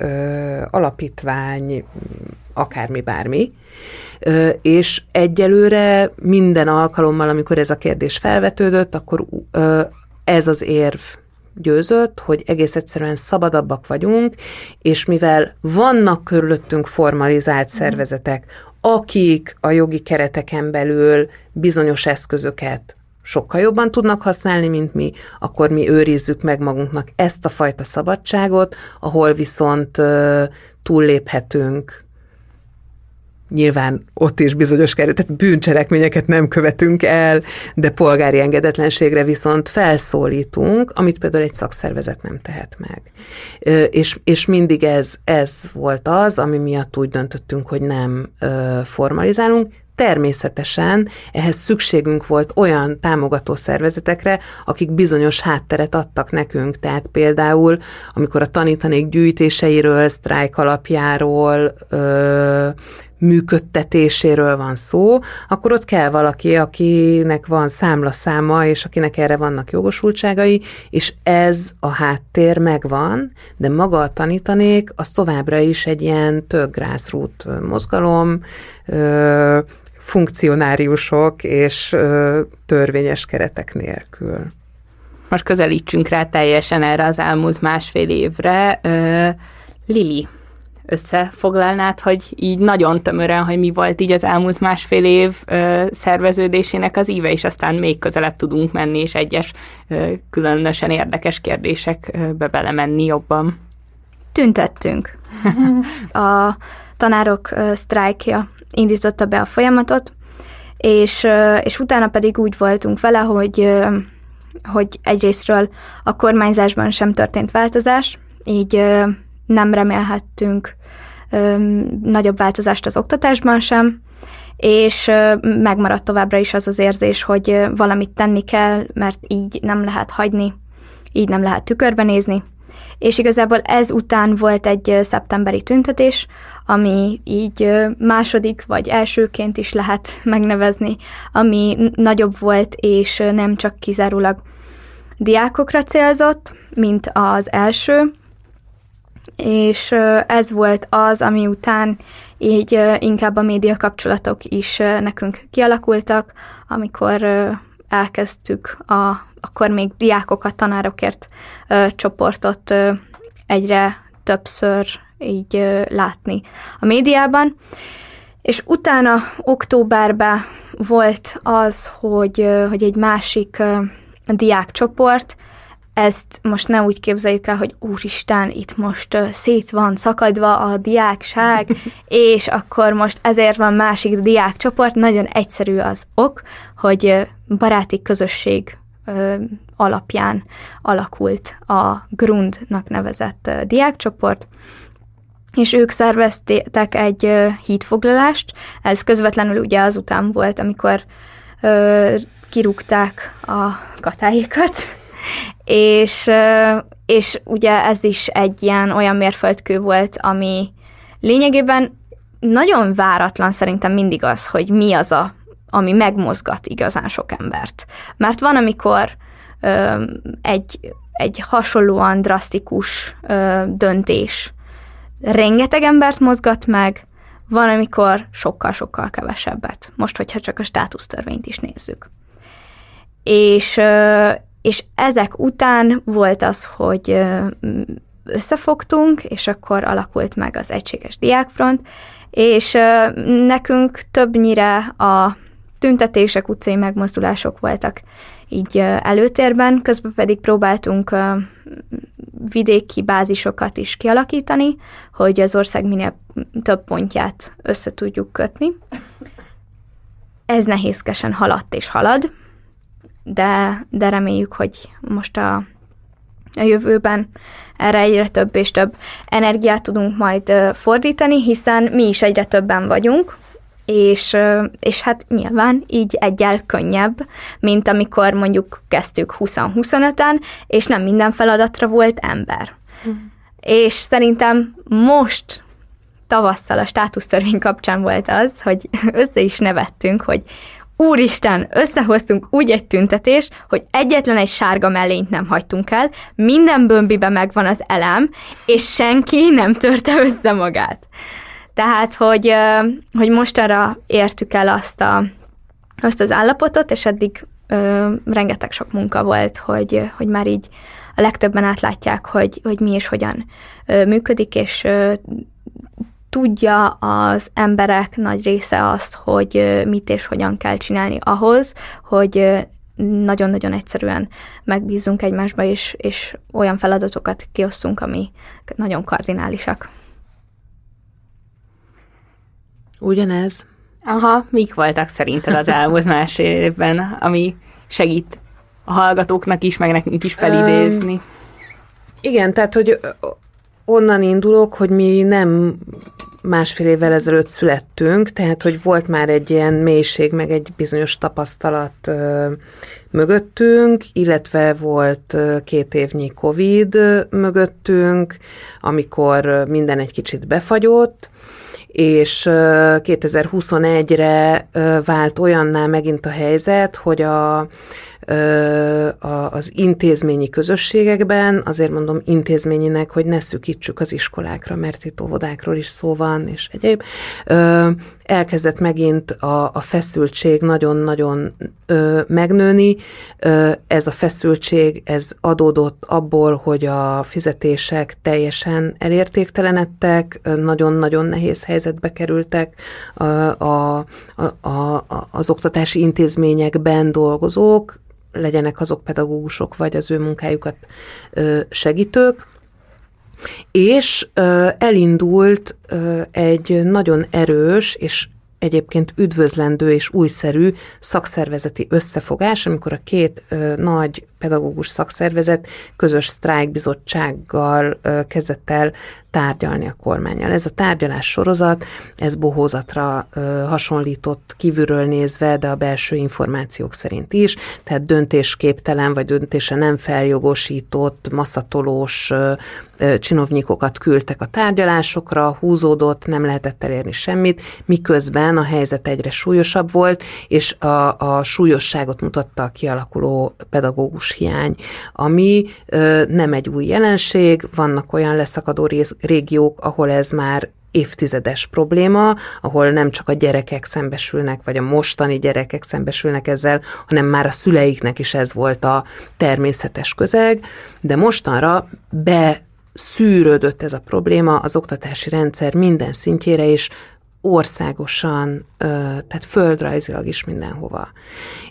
[SPEAKER 3] alapítvány, akármi, bármi. És egyelőre minden alkalommal, amikor ez a kérdés felvetődött, akkor ez az érv győzött, hogy egész egyszerűen szabadabbak vagyunk, és mivel vannak körülöttünk formalizált mhm. szervezetek, akik a jogi kereteken belül bizonyos eszközöket sokkal jobban tudnak használni, mint mi, akkor mi őrizzük meg magunknak ezt a fajta szabadságot, ahol viszont túlléphetünk Nyilván ott is bizonyos tehát bűncselekményeket nem követünk el, de polgári engedetlenségre viszont felszólítunk, amit például egy szakszervezet nem tehet meg. És, és mindig ez, ez volt az, ami miatt úgy döntöttünk, hogy nem formalizálunk, Természetesen ehhez szükségünk volt olyan támogató szervezetekre, akik bizonyos hátteret adtak nekünk. Tehát például, amikor a tanítanék gyűjtéseiről, sztrájk alapjáról, ö, működtetéséről van szó, akkor ott kell valaki, akinek van számlaszáma, és akinek erre vannak jogosultságai, és ez a háttér megvan, de maga a tanítanék, az továbbra is egy ilyen tök mozgalom, funkcionáriusok és törvényes keretek nélkül.
[SPEAKER 2] Most közelítsünk rá teljesen erre az elmúlt másfél évre. Lili, összefoglalnád, hogy így nagyon tömören, hogy mi volt így az elmúlt másfél év ö, szerveződésének az íve, és aztán még közelebb tudunk menni, és egyes ö, különösen érdekes kérdésekbe belemenni jobban.
[SPEAKER 4] Tüntettünk. *laughs* a tanárok ö, sztrájkja indította be a folyamatot, és, és utána pedig úgy voltunk vele, hogy, hogy egyrésztről a kormányzásban sem történt változás, így nem remélhettünk nagyobb változást az oktatásban sem, és megmaradt továbbra is az az érzés, hogy valamit tenni kell, mert így nem lehet hagyni, így nem lehet tükörbe nézni. És igazából ez után volt egy szeptemberi tüntetés, ami így második vagy elsőként is lehet *laughs* megnevezni, ami nagyobb volt, és nem csak kizárólag diákokra célzott, mint az első, és ez volt az, ami után így inkább a média kapcsolatok is nekünk kialakultak, amikor elkezdtük a, akkor még diákokat, tanárokért csoportot egyre többször így látni a médiában. És utána októberben volt az, hogy, hogy egy másik diákcsoport ezt most ne úgy képzeljük el, hogy úristen, itt most szét van szakadva a diákság, *laughs* és akkor most ezért van másik diákcsoport. Nagyon egyszerű az ok, hogy baráti közösség alapján alakult a Grundnak nevezett diákcsoport, és ők szerveztek egy hídfoglalást. Ez közvetlenül ugye azután volt, amikor kirúgták a katáikat, és, és ugye ez is egy ilyen olyan mérföldkő volt, ami lényegében nagyon váratlan szerintem mindig az, hogy mi az a ami megmozgat igazán sok embert. Mert van, amikor ö, egy, egy hasonlóan drasztikus ö, döntés rengeteg embert mozgat meg, van, amikor sokkal-sokkal kevesebbet. Most, hogyha csak a státusztörvényt is nézzük. És, és ezek után volt az, hogy összefogtunk, és akkor alakult meg az Egységes Diákfront, és nekünk többnyire a tüntetések, utcai megmozdulások voltak így előtérben, közben pedig próbáltunk vidéki bázisokat is kialakítani, hogy az ország minél több pontját össze tudjuk kötni. Ez nehézkesen haladt és halad, de, de reméljük, hogy most a, a jövőben erre egyre több és több energiát tudunk majd fordítani, hiszen mi is egyre többen vagyunk, és, és hát nyilván így egyel könnyebb, mint amikor mondjuk kezdtük 20-25-en, és nem minden feladatra volt ember. Mm. És szerintem most tavasszal a státusztörvény kapcsán volt az, hogy *laughs* össze is nevettünk, hogy Úristen, összehoztunk úgy egy tüntetés, hogy egyetlen egy sárga mellényt nem hagytunk el, minden bömbibe megvan az elem, és senki nem törte össze magát. Tehát, hogy, hogy mostanra értük el azt, a, azt az állapotot, és eddig ö, rengeteg sok munka volt, hogy, hogy már így a legtöbben átlátják, hogy, hogy mi és hogyan ö, működik, és ö, tudja az emberek nagy része azt, hogy mit és hogyan kell csinálni ahhoz, hogy nagyon-nagyon egyszerűen megbízunk egymásba, és, és olyan feladatokat kiosztunk, ami nagyon kardinálisak.
[SPEAKER 3] Ugyanez.
[SPEAKER 2] Aha, mik voltak szerinted az elmúlt másfél évben, ami segít a hallgatóknak is, meg nekünk is felidézni? Um,
[SPEAKER 3] igen, tehát, hogy onnan indulok, hogy mi nem másfél évvel ezelőtt születtünk, tehát, hogy volt már egy ilyen mélység, meg egy bizonyos tapasztalat ö, mögöttünk, illetve volt két évnyi Covid mögöttünk, amikor minden egy kicsit befagyott, és 2021-re vált olyanná megint a helyzet, hogy a az intézményi közösségekben, azért mondom intézményinek, hogy ne szükítsük az iskolákra, mert itt óvodákról is szó van, és egyéb, elkezdett megint a, a feszültség nagyon-nagyon megnőni. Ez a feszültség, ez adódott abból, hogy a fizetések teljesen elértéktelenedtek, nagyon-nagyon nehéz helyzetbe kerültek a, a, a, a, az oktatási intézményekben dolgozók, legyenek azok pedagógusok, vagy az ő munkájukat segítők, és elindult egy nagyon erős és egyébként üdvözlendő és újszerű szakszervezeti összefogás, amikor a két nagy pedagógus szakszervezet közös sztrájkbizottsággal kezdett el tárgyalni a kormányjal. Ez a tárgyalás sorozat, ez bohózatra hasonlított kívülről nézve, de a belső információk szerint is, tehát döntésképtelen vagy döntése nem feljogosított, masszatolós csinovnyikokat küldtek a tárgyalásokra, húzódott, nem lehetett elérni semmit, miközben a helyzet egyre súlyosabb volt, és a, a súlyosságot mutatta a kialakuló pedagógus hiány, ami nem egy új jelenség, vannak olyan leszakadó rész, régiók, ahol ez már évtizedes probléma, ahol nem csak a gyerekek szembesülnek, vagy a mostani gyerekek szembesülnek ezzel, hanem már a szüleiknek is ez volt a természetes közeg, de mostanra be szűrődött ez a probléma az oktatási rendszer minden szintjére, és országosan, tehát földrajzilag is mindenhova.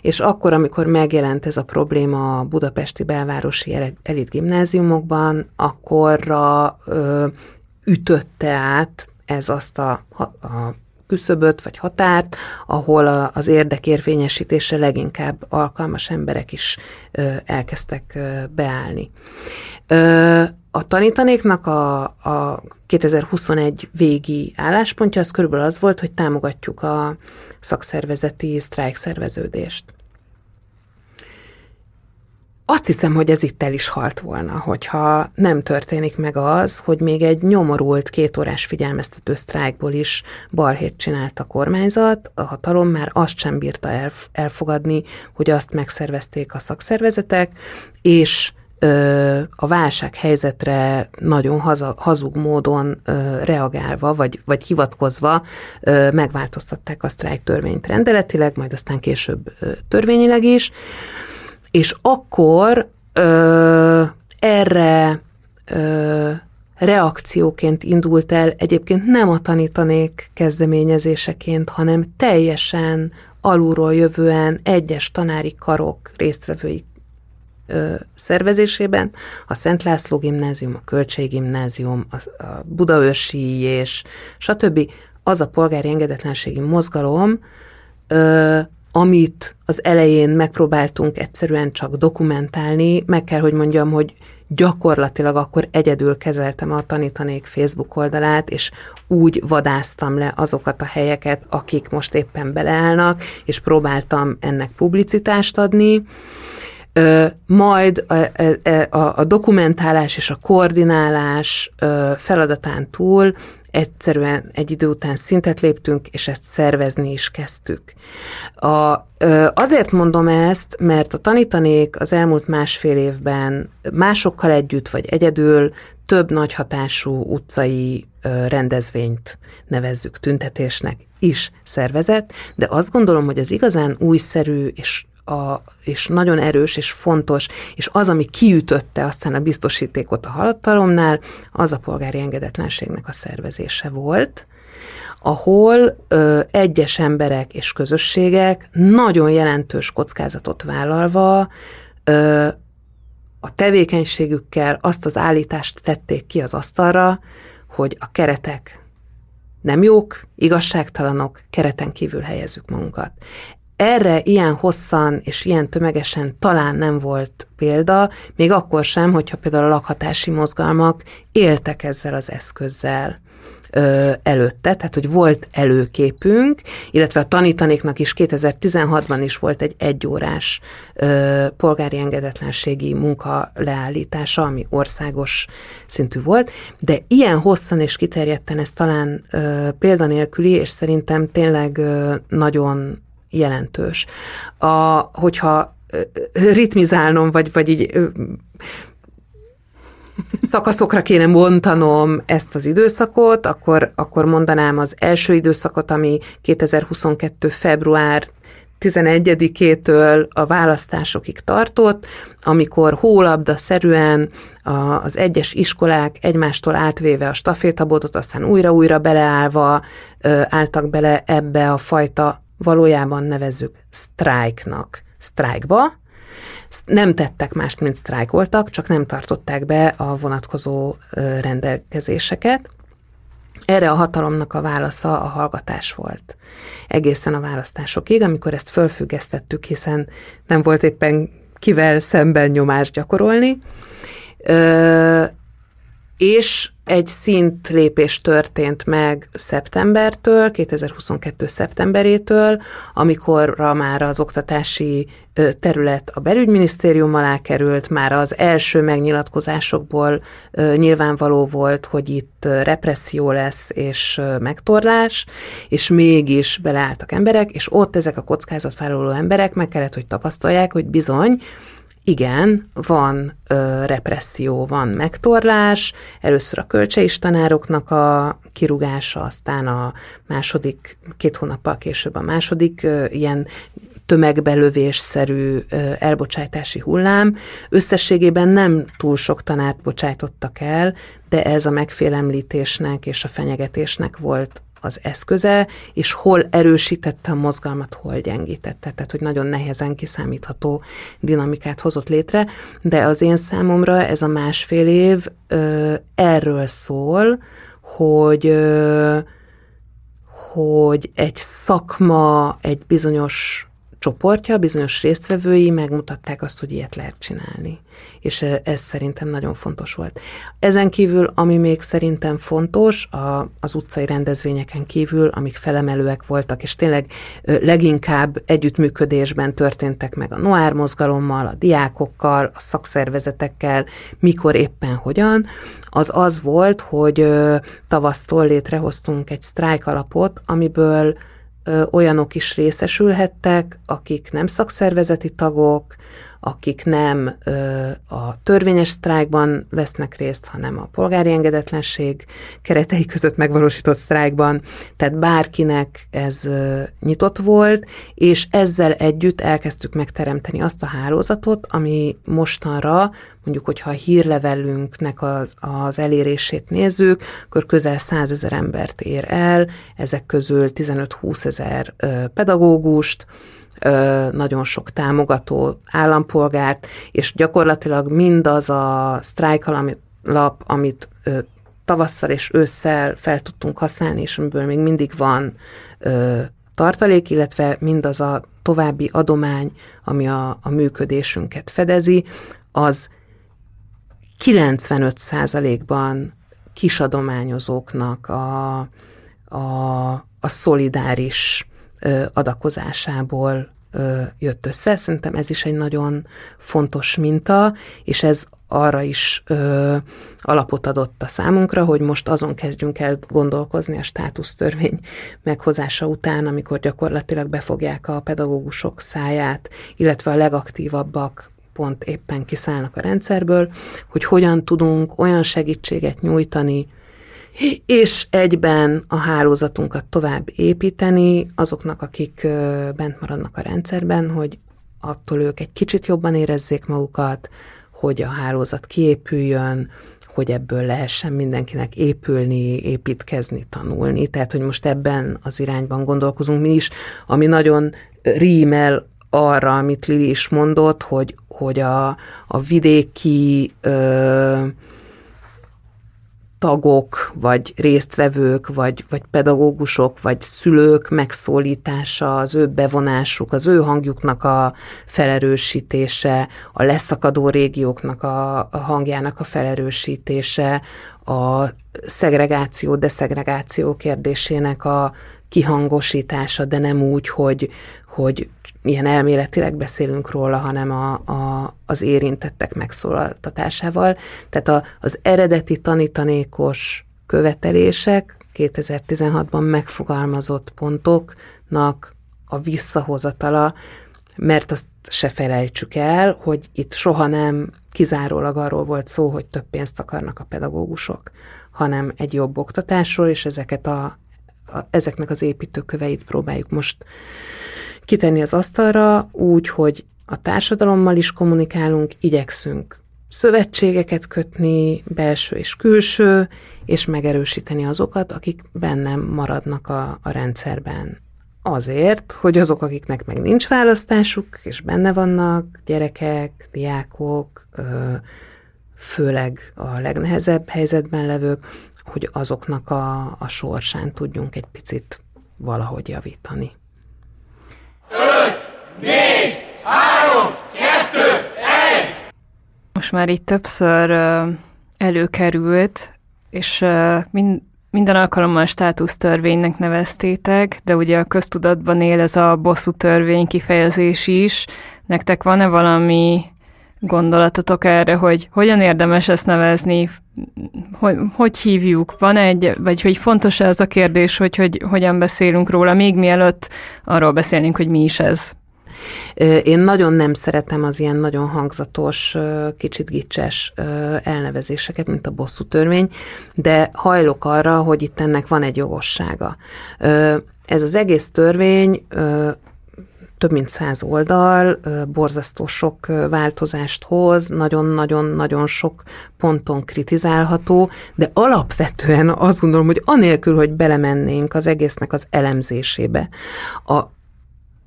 [SPEAKER 3] És akkor, amikor megjelent ez a probléma a budapesti belvárosi elit gimnáziumokban, akkorra ütötte át ez azt a, a küszöböt vagy határt, ahol a, az érdekérvényesítésre leginkább alkalmas emberek is ö, elkezdtek beállni. A tanítanéknak a, a 2021 végi álláspontja az körülbelül az volt, hogy támogatjuk a szakszervezeti sztrájkszerveződést. azt hiszem, hogy ez itt el is halt volna, hogyha nem történik meg az, hogy még egy nyomorult két órás figyelmeztető sztrájkból is balhét csinált a kormányzat, a hatalom már azt sem bírta elfogadni, hogy azt megszervezték a szakszervezetek, és a válsághelyzetre nagyon haza, hazug módon reagálva, vagy, vagy hivatkozva megváltoztatták a sztrájk törvényt rendeletileg, majd aztán később törvényileg is, és akkor ö, erre ö, reakcióként indult el egyébként nem a tanítanék kezdeményezéseként, hanem teljesen alulról jövően egyes tanári karok résztvevői szervezésében, a Szent László gimnázium, a Kölcsei gimnázium, a, a Budaörsi és stb. az a polgári engedetlenségi mozgalom, ö, amit az elején megpróbáltunk egyszerűen csak dokumentálni, meg kell, hogy mondjam, hogy gyakorlatilag akkor egyedül kezeltem a tanítanék Facebook oldalát, és úgy vadáztam le azokat a helyeket, akik most éppen beleállnak, és próbáltam ennek publicitást adni. Majd a, a, a dokumentálás és a koordinálás feladatán túl egyszerűen egy idő után szintet léptünk, és ezt szervezni is kezdtük. A, azért mondom ezt, mert a tanítanék az elmúlt másfél évben másokkal együtt vagy egyedül több nagy hatású utcai rendezvényt nevezzük tüntetésnek is szervezett, de azt gondolom, hogy az igazán újszerű és a, és nagyon erős és fontos, és az, ami kiütötte aztán a biztosítékot a haladtalomnál, az a polgári engedetlenségnek a szervezése volt, ahol ö, egyes emberek és közösségek nagyon jelentős kockázatot vállalva ö, a tevékenységükkel azt az állítást tették ki az asztalra, hogy a keretek nem jók, igazságtalanok, kereten kívül helyezzük magunkat. Erre ilyen hosszan és ilyen tömegesen talán nem volt példa, még akkor sem, hogyha például a lakhatási mozgalmak éltek ezzel az eszközzel előtte, tehát hogy volt előképünk, illetve a tanítanéknak is 2016-ban is volt egy egyórás ö, polgári engedetlenségi munka leállítása, ami országos szintű volt, de ilyen hosszan és kiterjedten ez talán ö, példanélküli, és szerintem tényleg ö, nagyon jelentős. A, hogyha ritmizálnom, vagy, vagy így szakaszokra kéne mondanom ezt az időszakot, akkor, akkor mondanám az első időszakot, ami 2022. február 11-től a választásokig tartott, amikor hólabda szerűen az egyes iskolák egymástól átvéve a stafétabódot, aztán újra-újra beleállva álltak bele ebbe a fajta valójában nevezzük sztrájknak, sztrájkba, nem tettek mást, mint sztrájkoltak, csak nem tartották be a vonatkozó rendelkezéseket. Erre a hatalomnak a válasza a hallgatás volt. Egészen a választásokig, amikor ezt fölfüggesztettük, hiszen nem volt éppen kivel szemben nyomást gyakorolni, és egy szintlépés történt meg szeptembertől, 2022. szeptemberétől, amikorra már az oktatási terület a belügyminisztérium alá került, már az első megnyilatkozásokból nyilvánvaló volt, hogy itt represszió lesz és megtorlás, és mégis beleálltak emberek, és ott ezek a kockázatvállaló emberek meg kellett, hogy tapasztalják, hogy bizony, igen, van ö, represszió, van megtorlás, először a kölcseis tanároknak a kirugása, aztán a második, két hónappal később a második ö, ilyen tömegbelövésszerű ö, elbocsátási hullám. Összességében nem túl sok tanárt bocsájtottak el, de ez a megfélemlítésnek és a fenyegetésnek volt az eszköze, és hol erősítette a mozgalmat, hol gyengítette. Tehát, hogy nagyon nehezen kiszámítható dinamikát hozott létre, de az én számomra ez a másfél év ö, erről szól, hogy ö, hogy egy szakma egy bizonyos csoportja, bizonyos résztvevői megmutatták azt, hogy ilyet lehet csinálni. És e, ez szerintem nagyon fontos volt. Ezen kívül, ami még szerintem fontos, a, az utcai rendezvényeken kívül, amik felemelőek voltak, és tényleg leginkább együttműködésben történtek meg a Noár mozgalommal, a diákokkal, a szakszervezetekkel, mikor éppen hogyan, az az volt, hogy tavasztól létrehoztunk egy sztrájk alapot, amiből olyanok is részesülhettek, akik nem szakszervezeti tagok, akik nem ö, a törvényes sztrájkban vesznek részt, hanem a polgári engedetlenség keretei között megvalósított sztrájkban, tehát bárkinek ez ö, nyitott volt, és ezzel együtt elkezdtük megteremteni azt a hálózatot, ami mostanra, mondjuk, hogyha a hírlevelünknek az, az elérését nézzük, akkor közel százezer embert ér el, ezek közül 15-20 ezer pedagógust, nagyon sok támogató állampolgárt, és gyakorlatilag mindaz a lap, amit tavasszal és ősszel fel tudtunk használni, és amiből még mindig van tartalék, illetve mindaz a további adomány, ami a, a működésünket fedezi, az 95%-ban kisadományozóknak a, a, a szolidáris adakozásából jött össze. Szerintem ez is egy nagyon fontos minta, és ez arra is ö, alapot adott a számunkra, hogy most azon kezdjünk el gondolkozni a státusztörvény meghozása után, amikor gyakorlatilag befogják a pedagógusok száját, illetve a legaktívabbak pont éppen kiszállnak a rendszerből, hogy hogyan tudunk olyan segítséget nyújtani, és egyben a hálózatunkat tovább építeni azoknak, akik bent maradnak a rendszerben, hogy attól ők egy kicsit jobban érezzék magukat, hogy a hálózat kiépüljön, hogy ebből lehessen mindenkinek épülni, építkezni, tanulni. Tehát, hogy most ebben az irányban gondolkozunk mi is, ami nagyon rímel arra, amit Lili is mondott, hogy, hogy a, a vidéki ö, tagok, vagy résztvevők, vagy, vagy pedagógusok, vagy szülők megszólítása, az ő bevonásuk, az ő hangjuknak a felerősítése, a leszakadó régióknak a, a hangjának a felerősítése, a szegregáció, deszegregáció kérdésének a kihangosítása, de nem úgy, hogy, hogy ilyen elméletileg beszélünk róla, hanem a, a, az érintettek megszólaltatásával. Tehát a, az eredeti tanítanékos követelések 2016-ban megfogalmazott pontoknak a visszahozatala, mert azt se felejtsük el, hogy itt soha nem kizárólag arról volt szó, hogy több pénzt akarnak a pedagógusok, hanem egy jobb oktatásról, és ezeket a, ezeknek az építőköveit próbáljuk most kitenni az asztalra úgy, hogy a társadalommal is kommunikálunk, igyekszünk szövetségeket kötni, belső és külső, és megerősíteni azokat, akik bennem maradnak a, a rendszerben. Azért, hogy azok, akiknek meg nincs választásuk, és benne vannak gyerekek, diákok, főleg a legnehezebb helyzetben levők, hogy azoknak a, a sorsán tudjunk egy picit valahogy javítani. 4,
[SPEAKER 1] 3, 2, 1! Most már itt többször előkerült, és mind, minden alkalommal státusztörvénynek neveztétek, de ugye a köztudatban él ez a bosszú törvény kifejezés is. Nektek van-e valami gondolatotok erre, hogy hogyan érdemes ezt nevezni, hogy, hogy hívjuk, van egy, vagy hogy fontos ez a kérdés, hogy, hogy hogyan beszélünk róla, még mielőtt arról beszélnénk, hogy mi is ez.
[SPEAKER 3] Én nagyon nem szeretem az ilyen nagyon hangzatos, kicsit gicses elnevezéseket, mint a bosszú törvény, de hajlok arra, hogy itt ennek van egy jogossága. Ez az egész törvény több mint száz oldal, borzasztó sok változást hoz, nagyon-nagyon-nagyon sok ponton kritizálható, de alapvetően azt gondolom, hogy anélkül, hogy belemennénk az egésznek az elemzésébe, a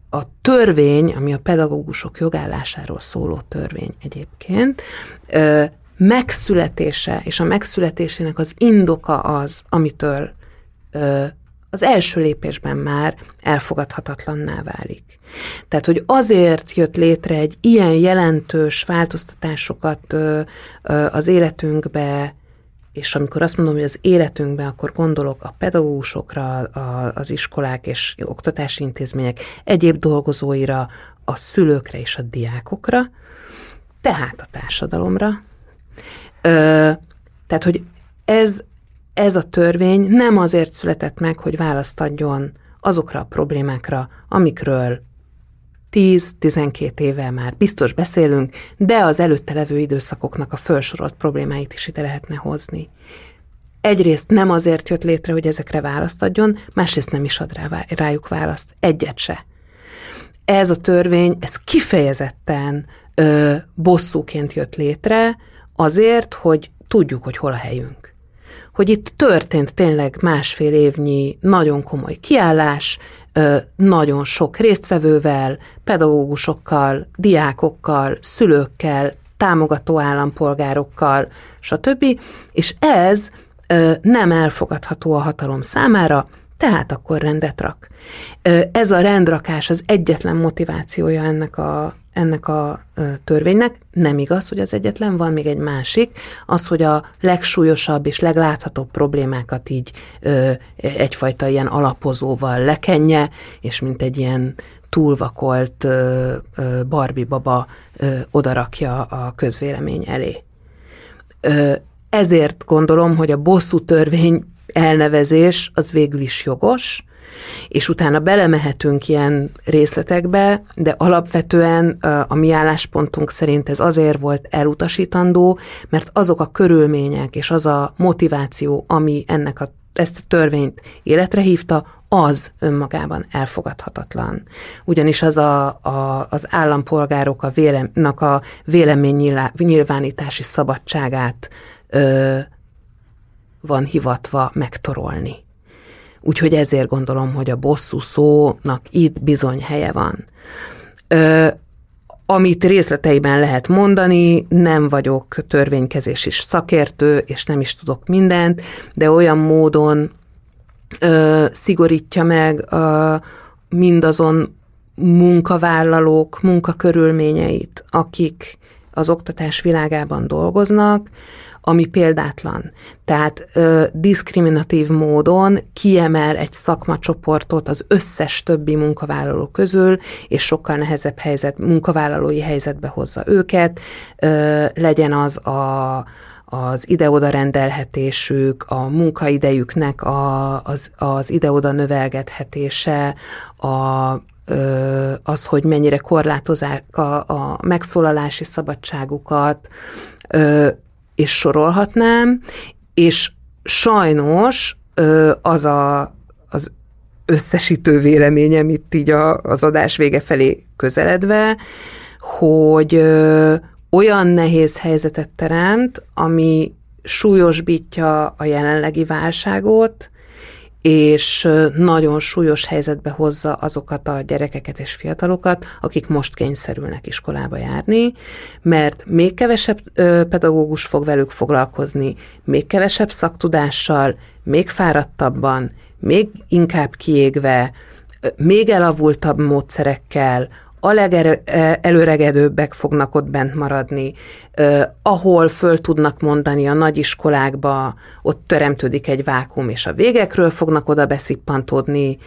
[SPEAKER 3] a törvény, ami a pedagógusok jogállásáról szóló törvény egyébként, megszületése és a megszületésének az indoka az, amitől az első lépésben már elfogadhatatlanná válik. Tehát, hogy azért jött létre egy ilyen jelentős változtatásokat az életünkbe, és amikor azt mondom, hogy az életünkben, akkor gondolok a pedagógusokra, az iskolák és oktatási intézmények egyéb dolgozóira, a szülőkre és a diákokra, tehát a társadalomra. Ö, tehát, hogy ez, ez a törvény nem azért született meg, hogy választ adjon azokra a problémákra, amikről 10-12 éve már biztos beszélünk, de az előtte levő időszakoknak a felsorolt problémáit is ide lehetne hozni. Egyrészt nem azért jött létre, hogy ezekre választ adjon, másrészt nem is ad rá, rájuk választ. Egyet se. Ez a törvény, ez kifejezetten ö, bosszúként jött létre, azért, hogy tudjuk, hogy hol a helyünk. Hogy itt történt tényleg másfél évnyi nagyon komoly kiállás, nagyon sok résztvevővel, pedagógusokkal, diákokkal, szülőkkel, támogató állampolgárokkal, stb. És ez nem elfogadható a hatalom számára, tehát akkor rendet rak. Ez a rendrakás az egyetlen motivációja ennek a ennek a törvénynek. Nem igaz, hogy az egyetlen, van még egy másik, az, hogy a legsúlyosabb és legláthatóbb problémákat így ö, egyfajta ilyen alapozóval lekenje, és mint egy ilyen túlvakolt ö, ö, Barbie baba ö, odarakja a közvélemény elé. Ö, ezért gondolom, hogy a bosszú törvény elnevezés az végül is jogos, és utána belemehetünk ilyen részletekbe, de alapvetően a mi álláspontunk szerint ez azért volt elutasítandó, mert azok a körülmények és az a motiváció, ami ennek a ezt a törvényt életre hívta, az önmagában elfogadhatatlan. Ugyanis az a, a, az állampolgárok a vélem, a vélemény nyilvánítási szabadságát ö, van hivatva megtorolni. Úgyhogy ezért gondolom, hogy a bosszú szónak itt bizony helye van. Ö, amit részleteiben lehet mondani, nem vagyok törvénykezési szakértő, és nem is tudok mindent, de olyan módon ö, szigorítja meg ö, mindazon munkavállalók munkakörülményeit, akik az oktatás világában dolgoznak, ami példátlan. Tehát ö, diszkriminatív módon kiemel egy szakmacsoportot az összes többi munkavállaló közül, és sokkal nehezebb helyzet, munkavállalói helyzetbe hozza őket, ö, legyen az a az ide-oda rendelhetésük, a munkaidejüknek a, az, az ide-oda növelgethetése, a, az, hogy mennyire korlátozzák a, a megszólalási szabadságukat, és sorolhatnám, és sajnos az a, az összesítő véleményem itt így a, az adás vége felé közeledve, hogy olyan nehéz helyzetet teremt, ami súlyosbítja a jelenlegi válságot, és nagyon súlyos helyzetbe hozza azokat a gyerekeket és fiatalokat, akik most kényszerülnek iskolába járni, mert még kevesebb pedagógus fog velük foglalkozni, még kevesebb szaktudással, még fáradtabban, még inkább kiégve, még elavultabb módszerekkel, a legelőregedőbbek fognak ott bent maradni, ahol föl tudnak mondani a nagyiskolákba, ott teremtődik egy vákum, és a végekről fognak oda beszippantódni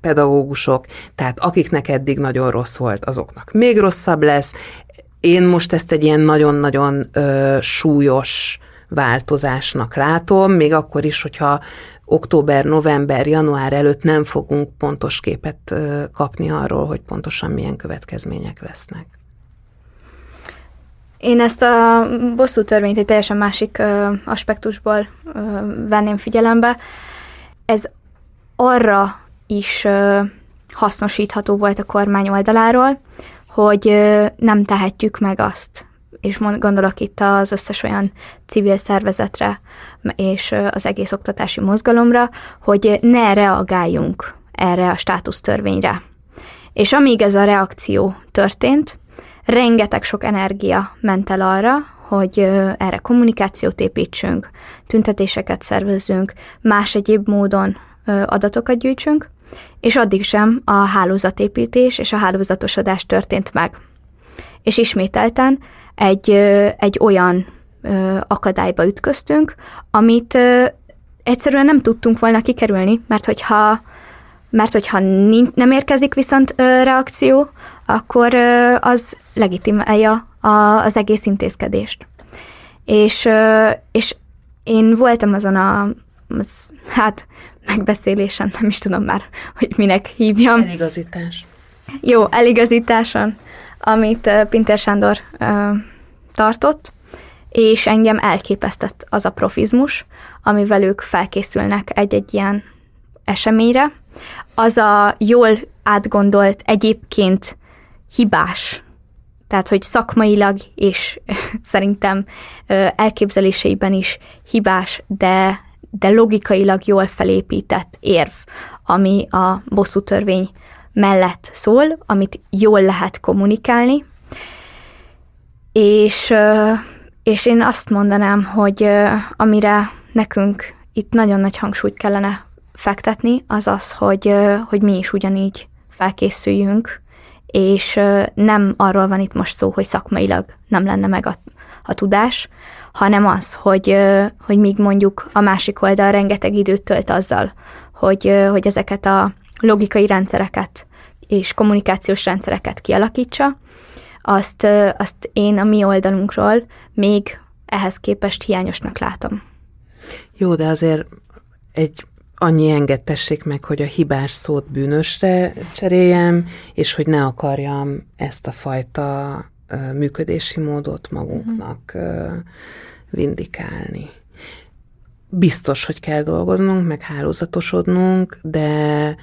[SPEAKER 3] pedagógusok, tehát akiknek eddig nagyon rossz volt, azoknak még rosszabb lesz. Én most ezt egy ilyen nagyon-nagyon súlyos változásnak látom, még akkor is, hogyha október, november, január előtt nem fogunk pontos képet kapni arról, hogy pontosan milyen következmények lesznek.
[SPEAKER 4] Én ezt a bosszú törvényt egy teljesen másik ö, aspektusból ö, venném figyelembe. Ez arra is ö, hasznosítható volt a kormány oldaláról, hogy ö, nem tehetjük meg azt, és gondolok itt az összes olyan civil szervezetre és az egész oktatási mozgalomra, hogy ne reagáljunk erre a státusztörvényre. És amíg ez a reakció történt, rengeteg sok energia ment el arra, hogy erre kommunikációt építsünk, tüntetéseket szervezzünk, más egyéb módon adatokat gyűjtsünk, és addig sem a hálózatépítés és a hálózatosodás történt meg. És ismételten egy, egy olyan akadályba ütköztünk, amit egyszerűen nem tudtunk volna kikerülni, mert hogyha, mert hogyha nem érkezik viszont reakció, akkor az legitimálja az egész intézkedést. És, és én voltam azon a, az, hát megbeszélésen, nem is tudom már, hogy minek hívjam.
[SPEAKER 3] Eligazítás.
[SPEAKER 4] Jó, eligazításon, amit Pinter Sándor tartott, és engem elképesztett az a profizmus, amivel ők felkészülnek egy-egy ilyen eseményre. Az a jól átgondolt, egyébként hibás, tehát hogy szakmailag és *laughs* szerintem elképzeléseiben is hibás, de, de logikailag jól felépített érv, ami a bosszú törvény mellett szól, amit jól lehet kommunikálni, és és én azt mondanám, hogy amire nekünk itt nagyon nagy hangsúlyt kellene fektetni, az az, hogy, hogy mi is ugyanígy felkészüljünk, és nem arról van itt most szó, hogy szakmailag nem lenne meg a, a tudás, hanem az, hogy, hogy míg mondjuk a másik oldal rengeteg időt tölt azzal, hogy, hogy ezeket a logikai rendszereket és kommunikációs rendszereket kialakítsa, azt, azt én a mi oldalunkról még ehhez képest hiányosnak látom.
[SPEAKER 3] Jó, de azért egy annyi engedtessék meg, hogy a hibás szót bűnösre cseréljem, és hogy ne akarjam ezt a fajta működési módot magunknak vindikálni. Biztos, hogy kell dolgoznunk, meg hálózatosodnunk, de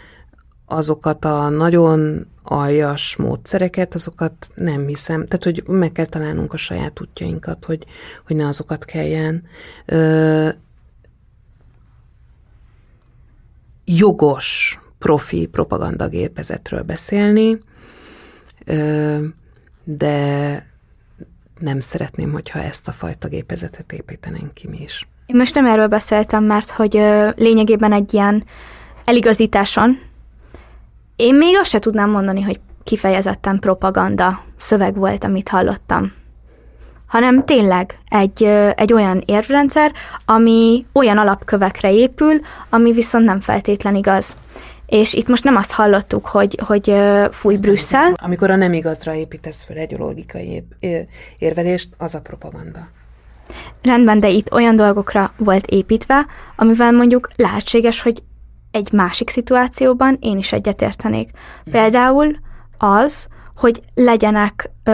[SPEAKER 3] azokat a nagyon aljas módszereket, azokat nem hiszem. Tehát, hogy meg kell találnunk a saját útjainkat, hogy, hogy ne azokat kelljen. Ö, jogos profi propagandagépezetről beszélni, ö, de nem szeretném, hogyha ezt a fajta gépezetet építenénk ki mi is.
[SPEAKER 4] Én most nem erről beszéltem, mert hogy ö, lényegében egy ilyen eligazításon én még azt se tudnám mondani, hogy kifejezetten propaganda szöveg volt, amit hallottam. Hanem tényleg egy, egy olyan érvrendszer, ami olyan alapkövekre épül, ami viszont nem feltétlen igaz. És itt most nem azt hallottuk, hogy, hogy fúj Brüsszel.
[SPEAKER 3] Amikor a nem igazra építesz fel egy logikai ér- érvelést, az a propaganda.
[SPEAKER 4] Rendben, de itt olyan dolgokra volt építve, amivel mondjuk lehetséges, hogy egy másik szituációban én is egyetértenék. Mm. Például az, hogy legyenek, ö,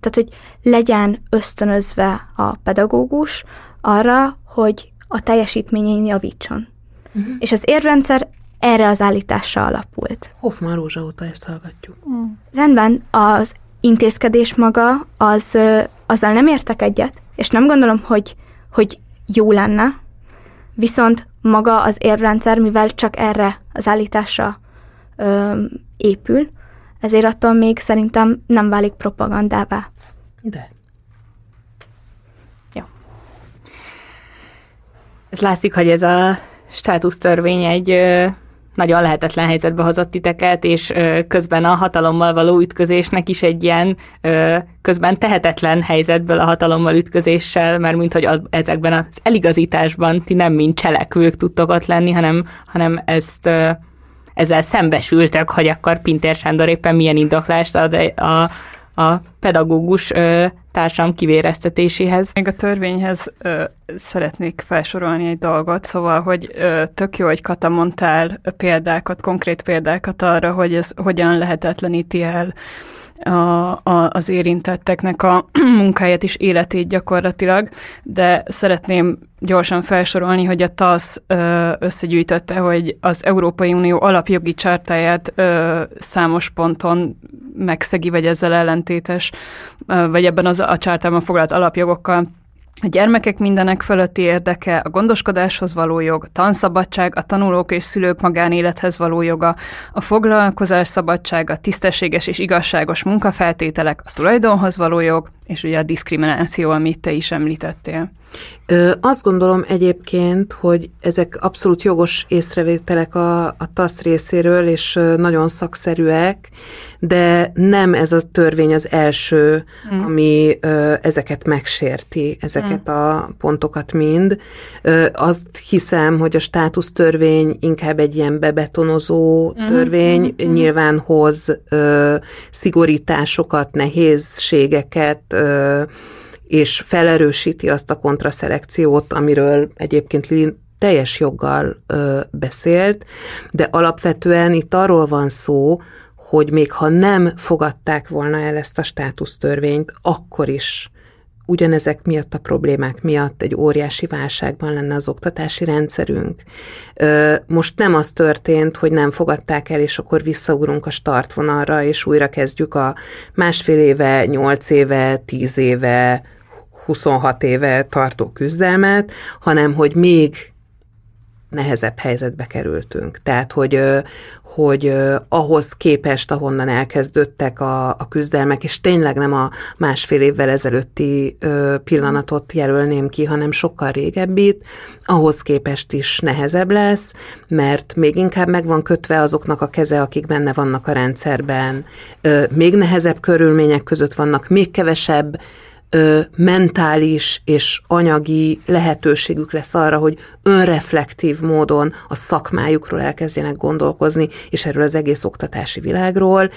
[SPEAKER 4] tehát hogy legyen ösztönözve a pedagógus arra, hogy a teljesítményén javítson. Uh-huh. És az érrendszer erre az állításra alapult.
[SPEAKER 3] Hoffman Rózsa óta ezt hallgatjuk. Mm.
[SPEAKER 4] Rendben, az intézkedés maga, az, azzal nem értek egyet, és nem gondolom, hogy, hogy jó lenne, viszont maga az érrendszer, mivel csak erre az állításra ö, épül, ezért attól még szerintem nem válik propagandává.
[SPEAKER 3] De.
[SPEAKER 2] Jó. Ez látszik, hogy ez a státusztörvény egy nagyon lehetetlen helyzetbe hozott titeket, és közben a hatalommal való ütközésnek is egy ilyen közben tehetetlen helyzetből a hatalommal ütközéssel, mert mint hogy ezekben az eligazításban ti nem mint cselekvők tudtok ott lenni, hanem, hanem ezt ezzel szembesültek, hogy akkor Pintér Sándor éppen milyen indoklást ad a, a pedagógus ö, társam kivéreztetéséhez.
[SPEAKER 1] Még a törvényhez ö, szeretnék felsorolni egy dolgot, szóval, hogy ö, tök jó, hogy Kata mondtál példákat, konkrét példákat arra, hogy ez hogyan lehetetleníti el a, a, az érintetteknek a *clears throat* munkáját és életét gyakorlatilag, de szeretném gyorsan felsorolni, hogy a TASZ összegyűjtötte, hogy az Európai Unió alapjogi csártáját számos ponton megszegi, vagy ezzel ellentétes, vagy ebben az a csártában foglalt alapjogokkal A gyermekek mindenek fölötti érdeke, a gondoskodáshoz való jog, tanszabadság, a tanulók és szülők magánélethez való joga, a foglalkozás szabadsága, tisztességes és igazságos munkafeltételek, a tulajdonhoz való jog, és ugye a diszkrimináció, amit te is említettél.
[SPEAKER 3] Ö, azt gondolom egyébként, hogy ezek abszolút jogos észrevételek a, a TASZ részéről, és nagyon szakszerűek, de nem ez a törvény az első, mm. ami ö, ezeket megsérti, ezeket mm. a pontokat mind. Ö, azt hiszem, hogy a státusztörvény inkább egy ilyen bebetonozó mm. törvény, mm. nyilván hoz ö, szigorításokat, nehézségeket, ö, és felerősíti azt a kontraszelekciót, amiről egyébként teljes joggal ö, beszélt, de alapvetően itt arról van szó, hogy még ha nem fogadták volna el ezt a státusztörvényt, akkor is ugyanezek miatt a problémák miatt egy óriási válságban lenne az oktatási rendszerünk. Most nem az történt, hogy nem fogadták el, és akkor visszaugrunk a startvonalra, és újra kezdjük a másfél éve, nyolc éve, tíz éve, 26 éve tartó küzdelmet, hanem hogy még nehezebb helyzetbe kerültünk. Tehát, hogy, hogy ahhoz képest, ahonnan elkezdődtek a, a küzdelmek, és tényleg nem a másfél évvel ezelőtti pillanatot jelölném ki, hanem sokkal régebbit, ahhoz képest is nehezebb lesz, mert még inkább meg van kötve azoknak a keze, akik benne vannak a rendszerben, még nehezebb körülmények között vannak, még kevesebb ö, mentális és anyagi lehetőségük lesz arra, hogy önreflektív módon a szakmájukról elkezdjenek gondolkozni, és erről az egész oktatási világról.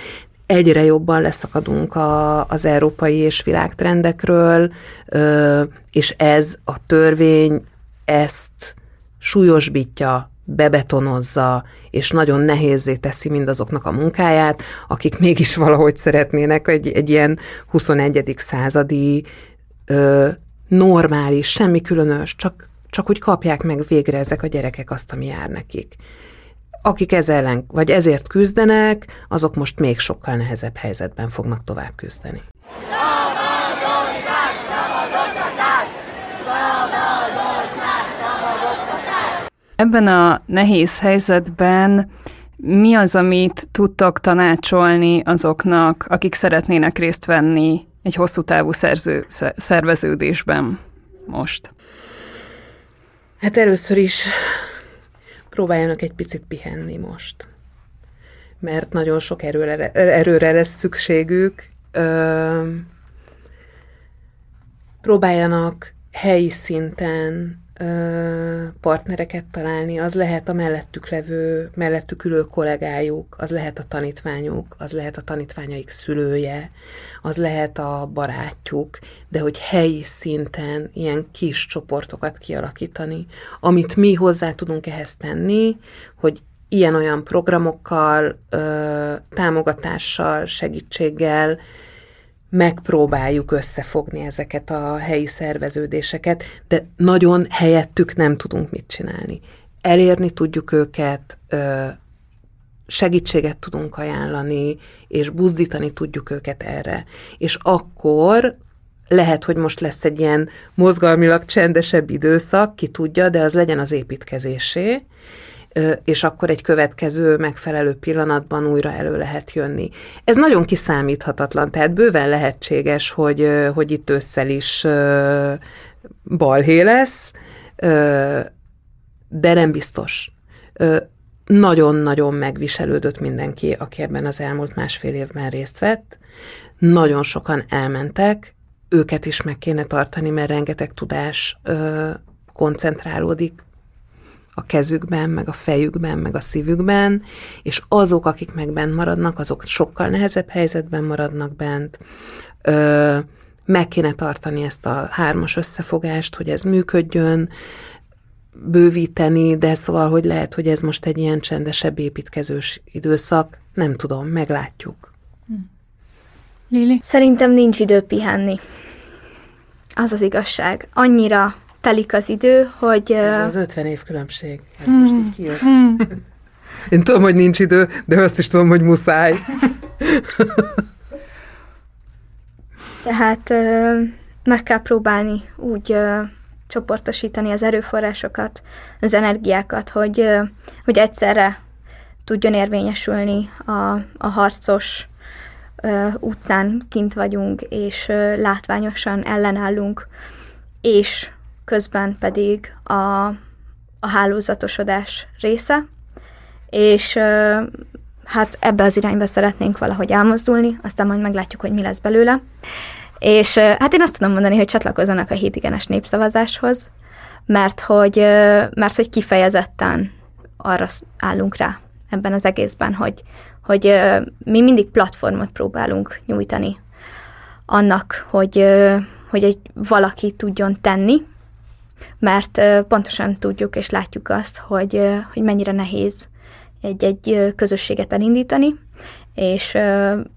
[SPEAKER 3] Egyre jobban leszakadunk a, az európai és világtrendekről, ö, és ez a törvény ezt súlyosbítja, bebetonozza, és nagyon nehézé teszi mindazoknak a munkáját, akik mégis *laughs* valahogy szeretnének egy, egy ilyen 21. századi ö, normális, semmi különös, csak, csak hogy kapják meg végre ezek a gyerekek azt, ami jár nekik. Akik ez ellen, vagy ezért küzdenek, azok most még sokkal nehezebb helyzetben fognak tovább küzdeni.
[SPEAKER 1] Ebben a nehéz helyzetben mi az, amit tudtok tanácsolni azoknak, akik szeretnének részt venni egy hosszú távú szerző, szerveződésben most?
[SPEAKER 3] Hát először is próbáljanak egy picit pihenni most, mert nagyon sok erőre, erőre lesz szükségük. Ö, próbáljanak helyi szinten partnereket találni, az lehet a mellettük levő, mellettük ülő kollégájuk, az lehet a tanítványuk, az lehet a tanítványaik szülője, az lehet a barátjuk, de hogy helyi szinten ilyen kis csoportokat kialakítani, amit mi hozzá tudunk ehhez tenni, hogy ilyen-olyan programokkal, támogatással, segítséggel, megpróbáljuk összefogni ezeket a helyi szerveződéseket, de nagyon helyettük nem tudunk mit csinálni. Elérni tudjuk őket, segítséget tudunk ajánlani, és buzdítani tudjuk őket erre. És akkor lehet, hogy most lesz egy ilyen mozgalmilag csendesebb időszak, ki tudja, de az legyen az építkezésé, és akkor egy következő megfelelő pillanatban újra elő lehet jönni. Ez nagyon kiszámíthatatlan, tehát bőven lehetséges, hogy, hogy itt ősszel is balhé lesz, de nem biztos. Nagyon-nagyon megviselődött mindenki, aki ebben az elmúlt másfél évben részt vett. Nagyon sokan elmentek, őket is meg kéne tartani, mert rengeteg tudás koncentrálódik a kezükben, meg a fejükben, meg a szívükben, és azok, akik meg bent maradnak, azok sokkal nehezebb helyzetben maradnak bent. Ö, meg kéne tartani ezt a hármas összefogást, hogy ez működjön, bővíteni, de szóval, hogy lehet, hogy ez most egy ilyen csendesebb építkezős időszak, nem tudom, meglátjuk. Hm.
[SPEAKER 4] Lili? Szerintem nincs idő pihenni. Az az igazság. Annyira telik az idő, hogy...
[SPEAKER 3] Ez az 50 év különbség. Ez hmm. most így kijött. Hmm. Én tudom, hogy nincs idő, de azt is tudom, hogy muszáj.
[SPEAKER 4] Tehát meg kell próbálni úgy csoportosítani az erőforrásokat, az energiákat, hogy, hogy egyszerre tudjon érvényesülni a, a harcos ö, utcán kint vagyunk, és ö, látványosan ellenállunk, és közben pedig a, a hálózatosodás része, és hát ebbe az irányba szeretnénk valahogy elmozdulni, aztán majd meglátjuk, hogy mi lesz belőle. És hát én azt tudom mondani, hogy csatlakozzanak a hétigenes népszavazáshoz, mert hogy, mert hogy kifejezetten arra állunk rá ebben az egészben, hogy, hogy mi mindig platformot próbálunk nyújtani annak, hogy, hogy egy valaki tudjon tenni, mert pontosan tudjuk és látjuk azt, hogy, hogy mennyire nehéz egy-egy közösséget elindítani, és,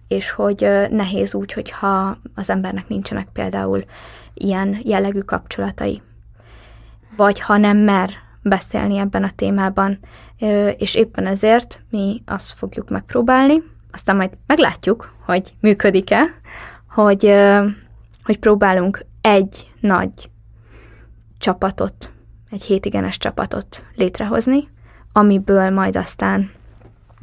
[SPEAKER 4] és hogy nehéz úgy, hogyha az embernek nincsenek például ilyen jellegű kapcsolatai. Vagy ha nem mer beszélni ebben a témában, és éppen ezért mi azt fogjuk megpróbálni, aztán majd meglátjuk, hogy működik-e, hogy, hogy próbálunk egy nagy csapatot, egy hétigenes csapatot létrehozni, amiből majd aztán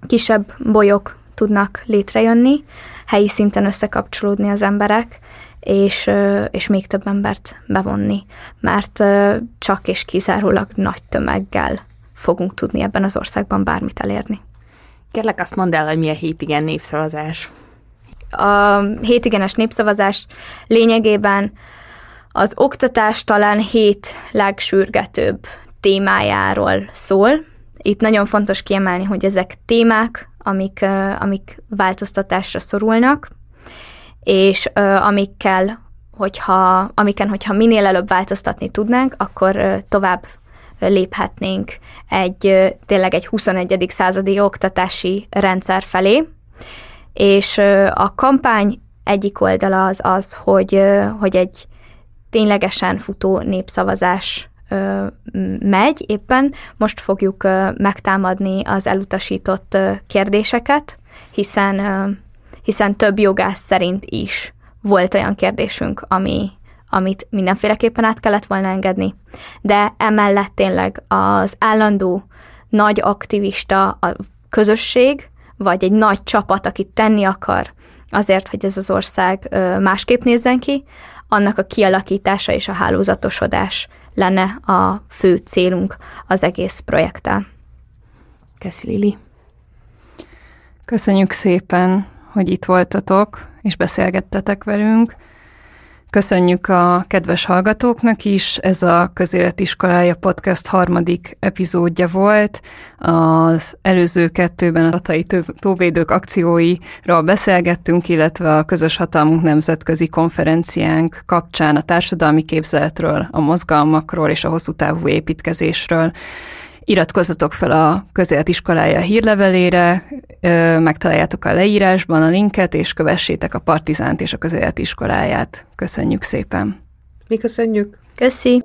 [SPEAKER 4] kisebb bolyok tudnak létrejönni, helyi szinten összekapcsolódni az emberek, és, és még több embert bevonni, mert csak és kizárólag nagy tömeggel fogunk tudni ebben az országban bármit elérni.
[SPEAKER 2] Kérlek azt mondd el, hogy mi a hétigen népszavazás.
[SPEAKER 4] A hétigenes népszavazás lényegében az oktatás talán hét legsürgetőbb témájáról szól. Itt nagyon fontos kiemelni, hogy ezek témák, amik, amik változtatásra szorulnak, és amikkel, hogyha, amiken, hogyha minél előbb változtatni tudnánk, akkor tovább léphetnénk egy tényleg egy 21. századi oktatási rendszer felé, és a kampány egyik oldala az az, hogy, hogy egy ténylegesen futó népszavazás megy éppen. Most fogjuk megtámadni az elutasított kérdéseket, hiszen, hiszen több jogász szerint is volt olyan kérdésünk, ami, amit mindenféleképpen át kellett volna engedni. De emellett tényleg az állandó nagy aktivista a közösség, vagy egy nagy csapat, akit tenni akar azért, hogy ez az ország másképp nézzen ki, annak a kialakítása és a hálózatosodás lenne a fő célunk az egész projekttel.
[SPEAKER 2] Köszi Lili.
[SPEAKER 1] Köszönjük szépen, hogy itt voltatok, és beszélgettetek velünk. Köszönjük a kedves hallgatóknak is, ez a Közéletiskolája Podcast harmadik epizódja volt. Az előző kettőben a Tatai Tóvédők akcióiról beszélgettünk, illetve a Közös Hatalmunk Nemzetközi Konferenciánk kapcsán a társadalmi képzeletről, a mozgalmakról és a hosszú távú építkezésről. Iratkozzatok fel a közéletiskolája hírlevelére, megtaláljátok a leírásban a linket, és kövessétek a Partizánt és a közéletiskoláját. Köszönjük szépen!
[SPEAKER 3] Mi köszönjük!
[SPEAKER 4] Köszi!